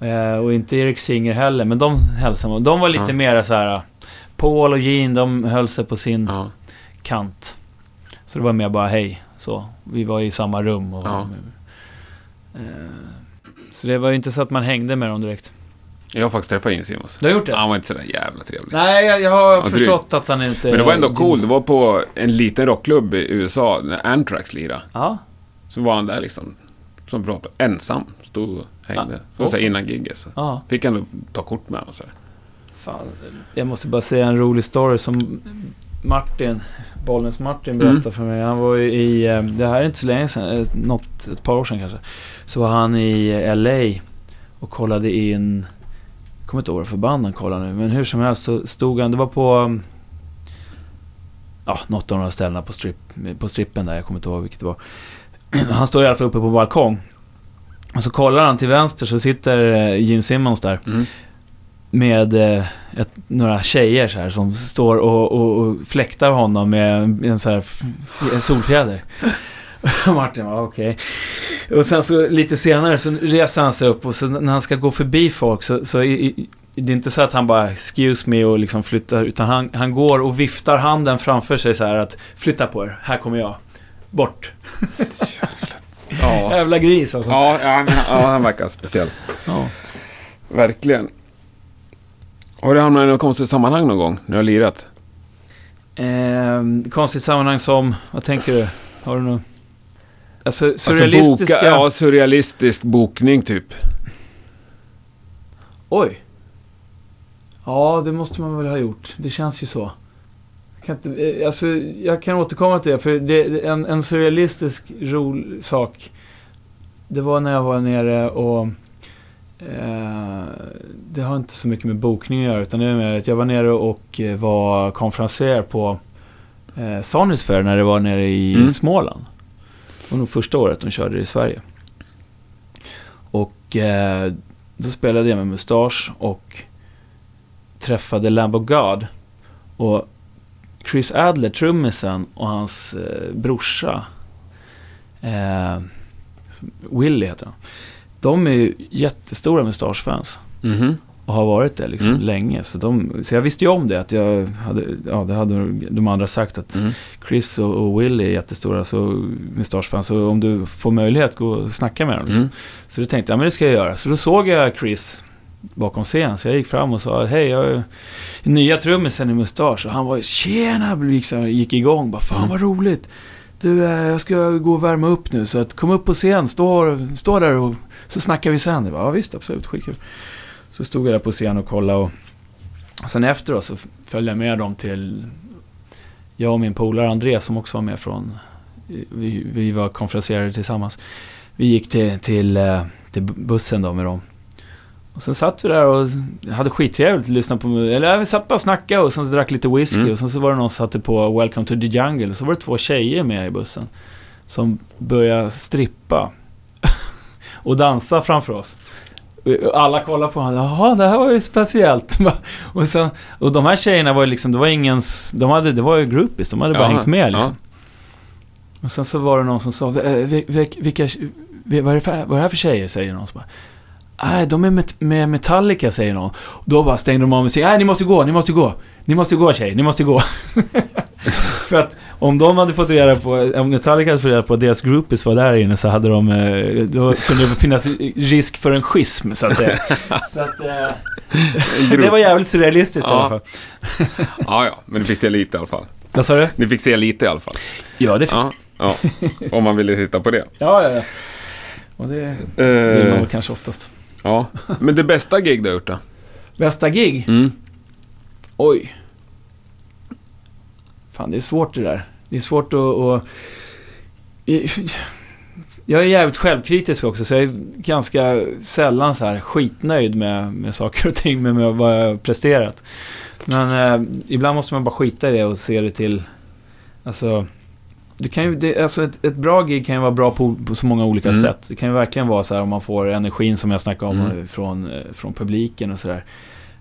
eh, och inte Erik Singer heller. Men de hälsade man. De var lite Ja. mer så här... Paul och Gene, de höll sig på sin ja. kant. Så det var mer bara hej. Så. Vi var i samma rum. Och, Ja. eh, så det var ju inte så att man hängde med dem direkt. Jag har faktiskt träffat Gene Simmons. Du har gjort det? Han var inte sådär jävla trevlig. Nej, jag, jag har Ja, förstått att han inte... Men det var ändå cool. Det var på en liten rockklubb i USA när Anthrax lirade. Ja, Så var han där liksom. Som pratade. Ensam. Stod och hängde. Ja. Och så innan giget. Så ja. fick han ta kort med honom. Så. Fan. Jag måste bara säga en rolig story som Martin, Bollnäs Martin berättade Mm. för mig. Han var ju i, eh, det här är inte så länge sedan, ett- något, ett par år sedan kanske. Så var han i LA och kollade in, kommer inte ihåg vad förband han kollade nu, men hur som helst så stod han, det var på, um, ja, något av de här ställena på, strip, på strippen där, jag kommer inte ihåg vilket det var. *clears throat* Han står i alla fall uppe på balkong. Och så kollar han till vänster så sitter eh, Gene Simmons där Mm. med eh, ett, några tjejer så här som står och, och, och fläktar honom med en, en så här en solfjäder. *laughs* *laughs* Martin var okej. Och sen så lite senare så reser han sig upp och så när han ska gå förbi folk så, så i, i, det är inte så att han bara 'excuse me' och liksom flyttar utan han, han går och viftar handen framför sig så här att flytta på er, här kommer jag. Bort. *laughs* Ja. Jävla gris alltså. Ja, ja, han, ja, han verkar speciell. Ja. Verkligen. Har du hamnat i något konstigt sammanhang någon gång när du har lirat? Eh, konstigt sammanhang som, vad tänker du? Har du något? Alltså Alltså, surrealistiska... boka, ja, surrealistisk bokning typ. Oj. Ja, det måste man väl ha gjort. Det känns ju så. Jag kan, inte, eh, alltså, jag kan återkomma till det, för det, en, en surrealistisk rolig sak. Det var när jag var nere och... Eh, det har inte så mycket med bokning att göra, utan det är mer att jag var nere och eh, var konferenser på eh, Sonys Fair när det var nere i Mm. Småland. Det var nog första året de körde det i Sverige. Och eh, då spelade jag med Mustasch och träffade Lamb of God. Och Chris Adler, trummisen, och hans eh, brorsa, eh, Willie heter han. De är ju jättestora mustaschfans. Mm -hmm. Och har varit det liksom Mm. länge. Så, de, så jag visste ju om det. Att jag hade, ja, det hade de andra sagt. Att Mm. Chris och, och Willie är jättestora så, Mustasch-fans. Så om du får möjlighet, gå och snacka med dem. Mm. Så då tänkte jag, ja, men det ska jag göra. Så då såg jag Chris bakom scen. Så jag gick fram och sa, hej, jag är nya trummisen i Mustasch. Och han var ju, tjena, liksom, gick igång. Bara, fan vad roligt. Du, eh, jag ska gå och värma upp nu. Så att kom upp på scen, stå, stå där och så snackar vi sen. Jag bara, ja visst, absolut, skitkul. Så stod jag där på scen och kollade och, sen efteråt så följde jag med dem till, jag och min polare André som också var med från, vi, vi var konferenserade tillsammans. Vi gick till, till, eh, till bussen då med dem. Och sen satt vi där och hade skittrevligt, lyssnade på, eller vi satt bara och snackade och sen drack lite whisky Mm. och sen så var det någon som satte på Welcome to the Jungle och så var det två tjejer med i bussen. Som började strippa *laughs* och dansa framför oss. Alla kollade på honom. Jaha, det här var ju speciellt. *laughs* och, sen, och de här tjejerna var ju liksom, det var ingens... De hade, det var ju groupies, de hade bara Ja, hängt med ja. liksom. Och sen så var det någon som sa, "Eh, vil- vil- vilka, vad är det, för, vad är det här för tjejer? Säger någon. Så bara, Nej, de är med, med Metallica, säger någon. Då bara stängde de av musiken. Nej, ni måste gå, ni måste gå. Ni måste gå tjejer, ni måste gå. *laughs* *laughs* För att om de hade fått reda på, om Metallica hade fått reda på att deras groupies var där inne så hade de, eh, då kunde det finnas risk för en schism så att säga. *laughs* så att, eh, det var jävligt surrealistiskt Ja. i alla fall. *laughs* Ja, ja, men ni fick se lite i alla fall. Vad sa du? Ni fick se lite i alla fall. Ja, det fick Ja, ja. Om man ville titta på det. Ja, ja, ja. Och det vill man Eh, väl kanske oftast. ja, men det bästa gig du har gjort då? Bästa gig? Mm. Oj. Fan, det är svårt det där. Det är svårt att... att... Jag är jävligt självkritisk också, så jag är ganska sällan så här skitnöjd med, med saker och ting, med, med vad jag har presterat. Men eh, ibland måste man bara skita i det och se det till... Alltså... Det kan ju, det, alltså ett, ett bra gig kan ju vara bra på, på så många olika Mm. sätt. Det kan ju verkligen vara så här om man får energin som jag snackade om Mm. från, eh, från publiken och sådär.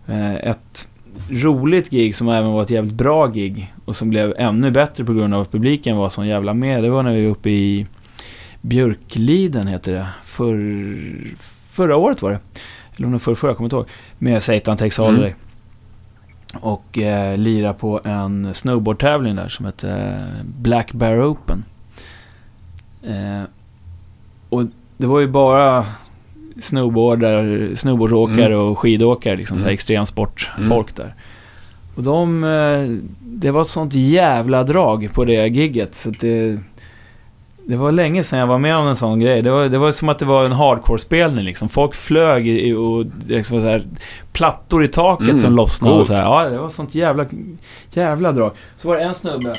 Eh, Ett roligt gig som även var ett jävligt bra gig och som blev ännu bättre på grund av att publiken var så jävla med. Det var när vi var uppe i Björkliden heter det. För, förra året var det. Eller om det var förra, förra, jag kommer inte ihåg. Med Satan Takes Mm. Holiday. Och eh, lira på en snowboardtävling där som heter Black Bear Open. Eh, och det var ju bara snowboardar, snowboardåkare och skidåkare, liksom så här Mm. extremsportfolk där. Och de, eh, det var ett sånt jävla drag på det gigget så att det, det var länge sedan jag var med om en sån grej. Det var, det var som att det var en hardcore-spelning liksom. Folk flög i, och liksom så här, plattor i taket Mm, som lossnade och så här. Ja, det var sånt jävla, jävla drag. Så var det en snubbe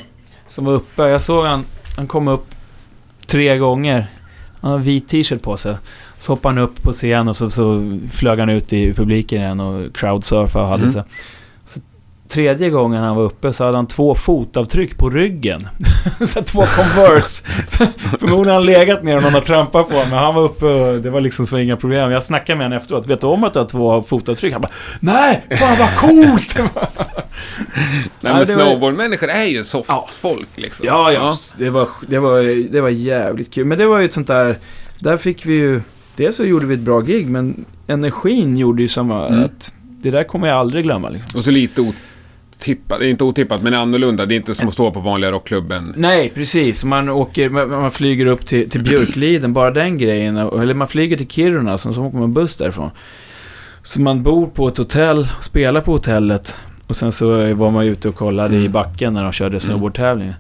som var uppe. Jag såg han, han kom upp tre gånger. Han har vit t-shirt på sig. Så hoppade han upp på scen och så, så flög han ut i publiken igen och crowdsurfade och hade Mm. sig. Tredje gången han var uppe så hade han två fotavtryck på ryggen. *laughs* så två Converse. *laughs* Förmodligen har han legat ner och någon har trampat på honom. Men han var uppe och det var liksom så inga problem. Jag snackade med honom efteråt. Vet du om att du har två fotavtryck? Han bara Nej! Fan vad coolt! *laughs* Nej, men snowboardmänniskor är ju soft Ja. folk liksom. Ja, ja. Det, var, det, var, det var jävligt kul. Men det var ju ett sånt där... Där fick vi ju... Dels så gjorde vi ett bra gig, men energin gjorde ju samma... Mm. Att det där kommer jag aldrig glömma. Liksom. Och så lite otippat, det är inte otippat men annorlunda. Det är inte som att stå på vanliga rockklubben. Nej, precis. Man, åker, man, man flyger upp till, till Björkliden, bara den grejen. Eller man flyger till Kiruna, så, så åker man buss därifrån. Så man bor på ett hotell, spelar på hotellet. Och sen så var man ute och kollade i Mm. backen när de körde snowboardtävlingen.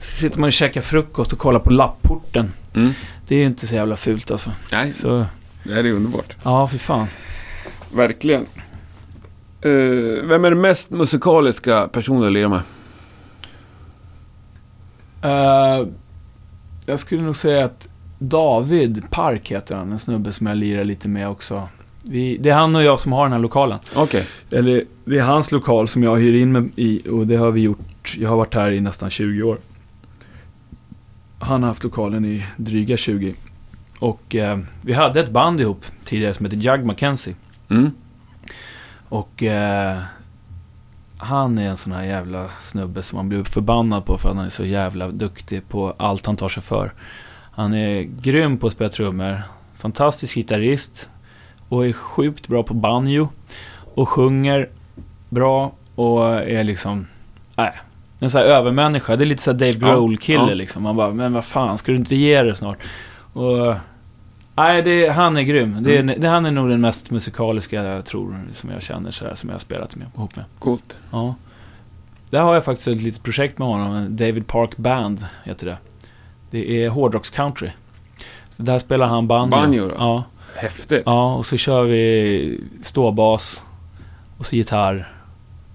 Så sitter man och käkar frukost och kollar på lapporten. Mm. Det är ju inte så jävla fult alltså. Nej, Så, det här är underbart. ja, fy fan. Verkligen. Eh, vem är den mest musikaliska personen att lira med? Eh, jag skulle nog säga att David Park heter han, en snubbe som jag lirar lite med också. Vi, det är han och jag som har den här lokalen. Okej. Eller det är hans lokal som jag hyr in mig i och det har vi gjort. Jag har varit här i nästan 20 år. Han har haft lokalen i dryga 20. Och eh, vi hade ett band ihop tidigare som heter Jug Mackenzie. Mm. Och eh, han är en sån här jävla snubbe som man blir förbannad på för att han är så jävla duktig på allt han tar sig för. Han är grym på att spela trummor, fantastisk gitarrist och är sjukt bra på banjo. Och sjunger bra och är liksom, nej, en sån här övermänniska. Det är lite så här Dave Ja, Grohl-kille ja. liksom. Man bara, men vad fan, ska du inte ge det snart? Och Nej, det, han är grym. Det är, Mm. det, han är nog den mest musikaliska jag tror, som jag känner sådär, som jag har spelat med, ihop med. Coolt. Ja. Där har jag faktiskt ett litet projekt med honom, David Park Band heter det. Det är hårdrocks country. Så där spelar han banjo. Banjo då? Ja, Häftigt. ja, och så kör vi ståbas och så gitarr.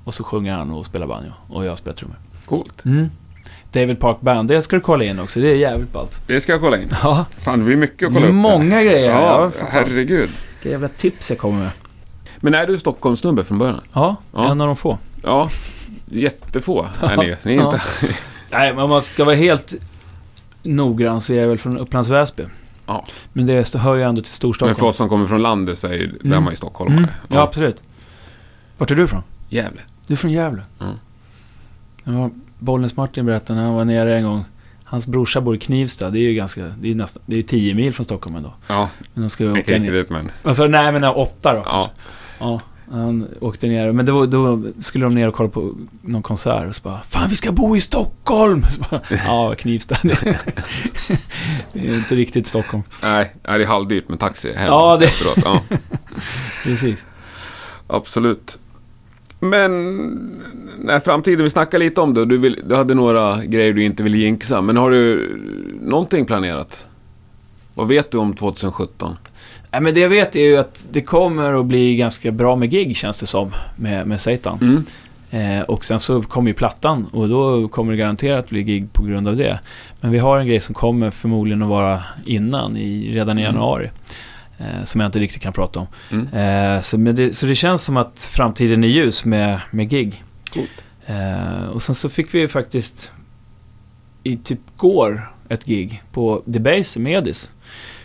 Och så sjunger han och spelar banjo. Och jag spelar trummor. Coolt. Mm. David Park Band, det ska du kolla in också. Det är jävligt ballt. Det ska jag kolla in. Ja, Fan, det blir mycket att kolla är upp. många grejer. Ja, Ja, herregud. Vilka jävla tips jag kommer med. Men är du Stockholmssnubbe från början? Ja, Ja. en av de få. Ja, jättefå är ni ju. Ja. inte... *laughs* Nej, men om man ska vara helt noggrann så är jag väl från Upplands Väsby. Ja. Men det hör ju ändå till Men Storstockholm. för oss som kommer från landet så är ju Mm. är man ju stockholmare. Mm. Ja, absolut. Vart är du ifrån? Gävle. Du är från Gävle? Mm. Ja, Bollnäs-Martin berättade när han var nere en gång. Hans brorsa bor i Knivsta. Det är ju ganska... Det är nästan... Det är 10 mil från Stockholm ändå. Ja, Men de ska inte åka riktigt ner. dit men... Alltså, nej men åtta då. Ja. Ja. Han åkte ner, men då, då skulle de ner och kolla på någon konsert och så bara Fan vi ska bo i Stockholm! *laughs* Bara, ja, Knivsta. *laughs* det är inte riktigt Stockholm. Nej, nej, det är halvdyrt med taxi hem Ja, det- efteråt. Ja, *laughs* Precis. absolut. Men när framtiden, vi snackade lite om det du, vill, du hade några grejer du inte ville jinxa. Men har du någonting planerat? Vad vet du om 2017? Nej, men det jag vet är ju att det kommer att bli ganska bra med gig känns det som, med, med Satan. Mm. Eh, och sen så kommer ju plattan och då kommer det garanterat bli gig på grund av det. Men vi har en grej som kommer förmodligen att vara innan, i, redan i Mm. januari. Eh, som jag inte riktigt kan prata om. Mm. Eh, så, det, så det känns som att framtiden är ljus med, med gig. Coolt. Eh, och sen så fick vi ju faktiskt i typ går ett gig på Debase Medis.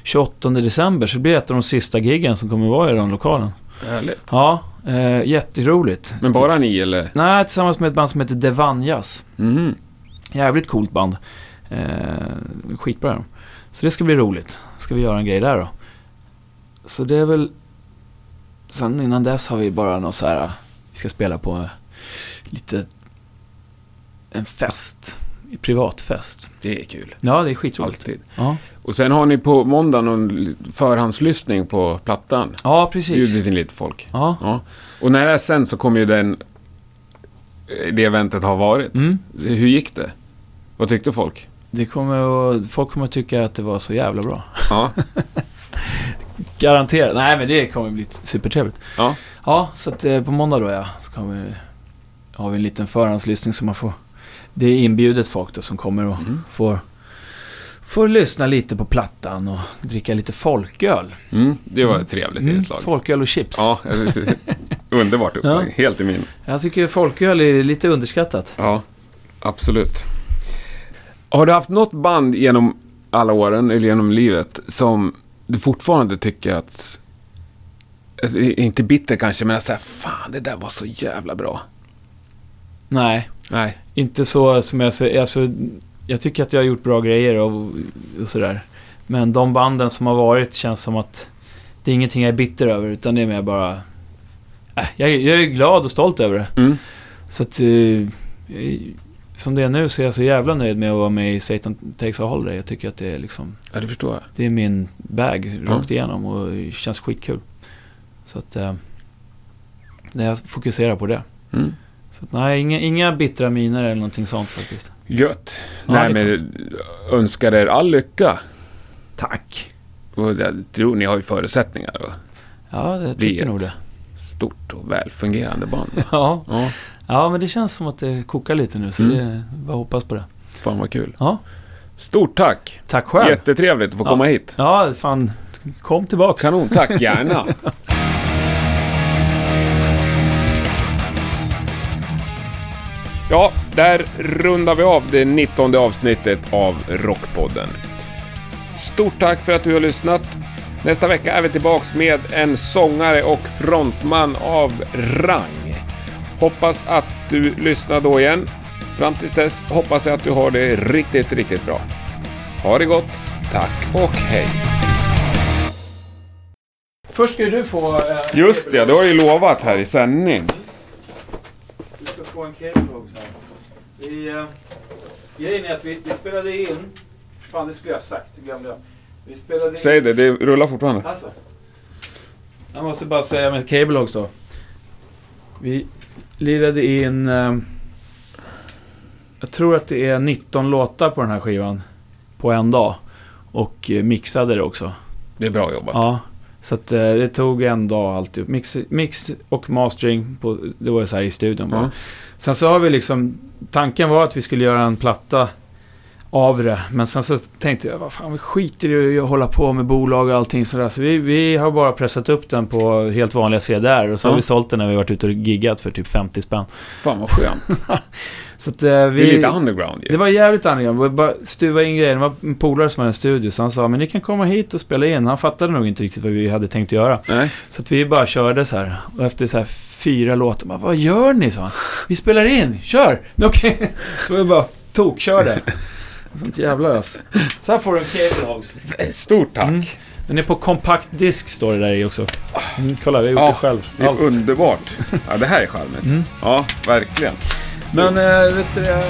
28 december, så det blir ett av de sista giggen som kommer vara i den lokalen. Härligt. Ja, eh, jätteroligt. Men bara ni eller? Nej, tillsammans med ett band som heter Devanjas. Mhm. Jävligt coolt band. Eh, skitbra de. Så det ska bli roligt. Ska vi göra en grej där då. Så det är väl... Sen innan dess har vi bara något så här... Vi ska spela på lite... En fest. En privatfest. Det är kul. Ja, det är skitroligt. Alltid. Ja. Och sen har ni på måndag någon förhandslyssning på plattan. ja, precis. Bjudit in lite folk. Ja. Ja. Och när det är sen så kommer ju den... Det eventet ha varit. Mm. Hur gick det? Vad tyckte folk? Det kommer att, folk kommer att tycka att det var så jävla bra. Ja. *laughs* Garanterat. Nej, men det kommer bli supertrevligt. Ja. Ja, så att eh, på måndag då ja, så kommer, har vi en liten förhandslyssning som man får... Det är inbjudet folk då som kommer och Mm. får, får lyssna lite på plattan och dricka lite folköl. Mm, det var ett trevligt Mm, inslag. folköl och chips. Ja, *laughs* underbart upplägg. Helt i min. Jag tycker folköl är lite underskattat. Ja, absolut. Har du haft något band genom alla åren, eller genom livet, som fortfarande tycker att... alltså, Inte bitter kanske, men såhär, fan det där var så jävla bra. Nej, Nej. inte så som jag säger. Alltså, jag tycker att jag har gjort bra grejer och, och sådär. Men de banden som har varit känns som att det är ingenting jag är bitter över, utan det är mer bara... Äh, jag, jag är glad och stolt över det. Mm. Så att... eh, som det är nu så är jag så jävla nöjd med att vara med i Satan Takes a Holiday. Jag tycker att det är liksom... Ja, det förstår jag. Det är min bag rakt igenom och det känns skitkul. Så att... Eh, jag fokuserar på det. Mm. Så att, nej, inga, inga bittra miner eller någonting sånt faktiskt. Gött. Ja, Nej, men önskar er all lycka. Tack! Och jag tror ni har ju förutsättningar. Och Ja, det Bli tycker nog det. stort och välfungerande band. *laughs* Ja. Ja, ja, men det känns som att det kokar lite nu så Mm. det bara hoppas på det. fan vad kul. Ja, Stort tack. tack själv! Jättetrevligt att få Ja. komma hit. Ja, fan. Kom tillbaks. Kanon, tack. *laughs* Gärna. Ja, där rundar vi av det 19 avsnittet av Rockpodden. Stort tack för att du har lyssnat. Nästa vecka är vi tillbaks med en sångare och frontman av rang. Hoppas att du lyssnar då igen. Fram tills dess hoppas jag att du har det riktigt, riktigt bra. Ha det gott. Tack och hej. Först ska du få... Eh, Just det, det har jag ju lovat här i sändning. Du ska få en också. här. Vi, eh, grejen är att vi, vi spelade in... Fan, det skulle jag ha sagt. Det glömde jag. Vi spelade in... Säg det, det rullar fortfarande. Alltså. Jag måste bara säga med cable också. Vi lirade in... Eh, jag tror att det är 19 låtar på den här skivan. På en dag. Och eh, mixade det också. Det är bra jobbat. Ja. Så att eh, det tog en dag alltihop. Mix, mix och mastering. På, det var så här i studion bara. Ja. Sen så har vi liksom... Tanken var att vi skulle göra en platta av det. Men sen så tänkte jag, vad fan, vi skiter i att hålla på med bolag och allting sådär. Så vi, vi har bara pressat upp den på helt vanliga CDR. Och så Ja. har vi sålt den när vi varit ute och giggat för typ 50 spänn. Fan vad skönt. *laughs* Så att eh, vi... Det är lite underground ju. Det var jävligt annorlunda. Vi bara stuva in grejer. Det var en polare som hade en studio. Så han sa, men ni kan komma hit och spela in. Han fattade nog inte riktigt vad vi hade tänkt göra. Nej. Så att vi bara körde så här. Och efter så här fyra låtar, bara, vad gör ni? sa han. Vi spelar in, kör! *laughs* Okej. Så vi bara tokkörde. *laughs* Sånt jävla ös. Så här får du en Cable Hogs. Stort tack! Mm. Den är på kompakt disk står det där i också. Mm, kolla, vi har gjort Ja, det själv. Det är Allt. underbart. Ja, det här är charmigt. Mm. Ja, verkligen. Men, äh, vet du, det,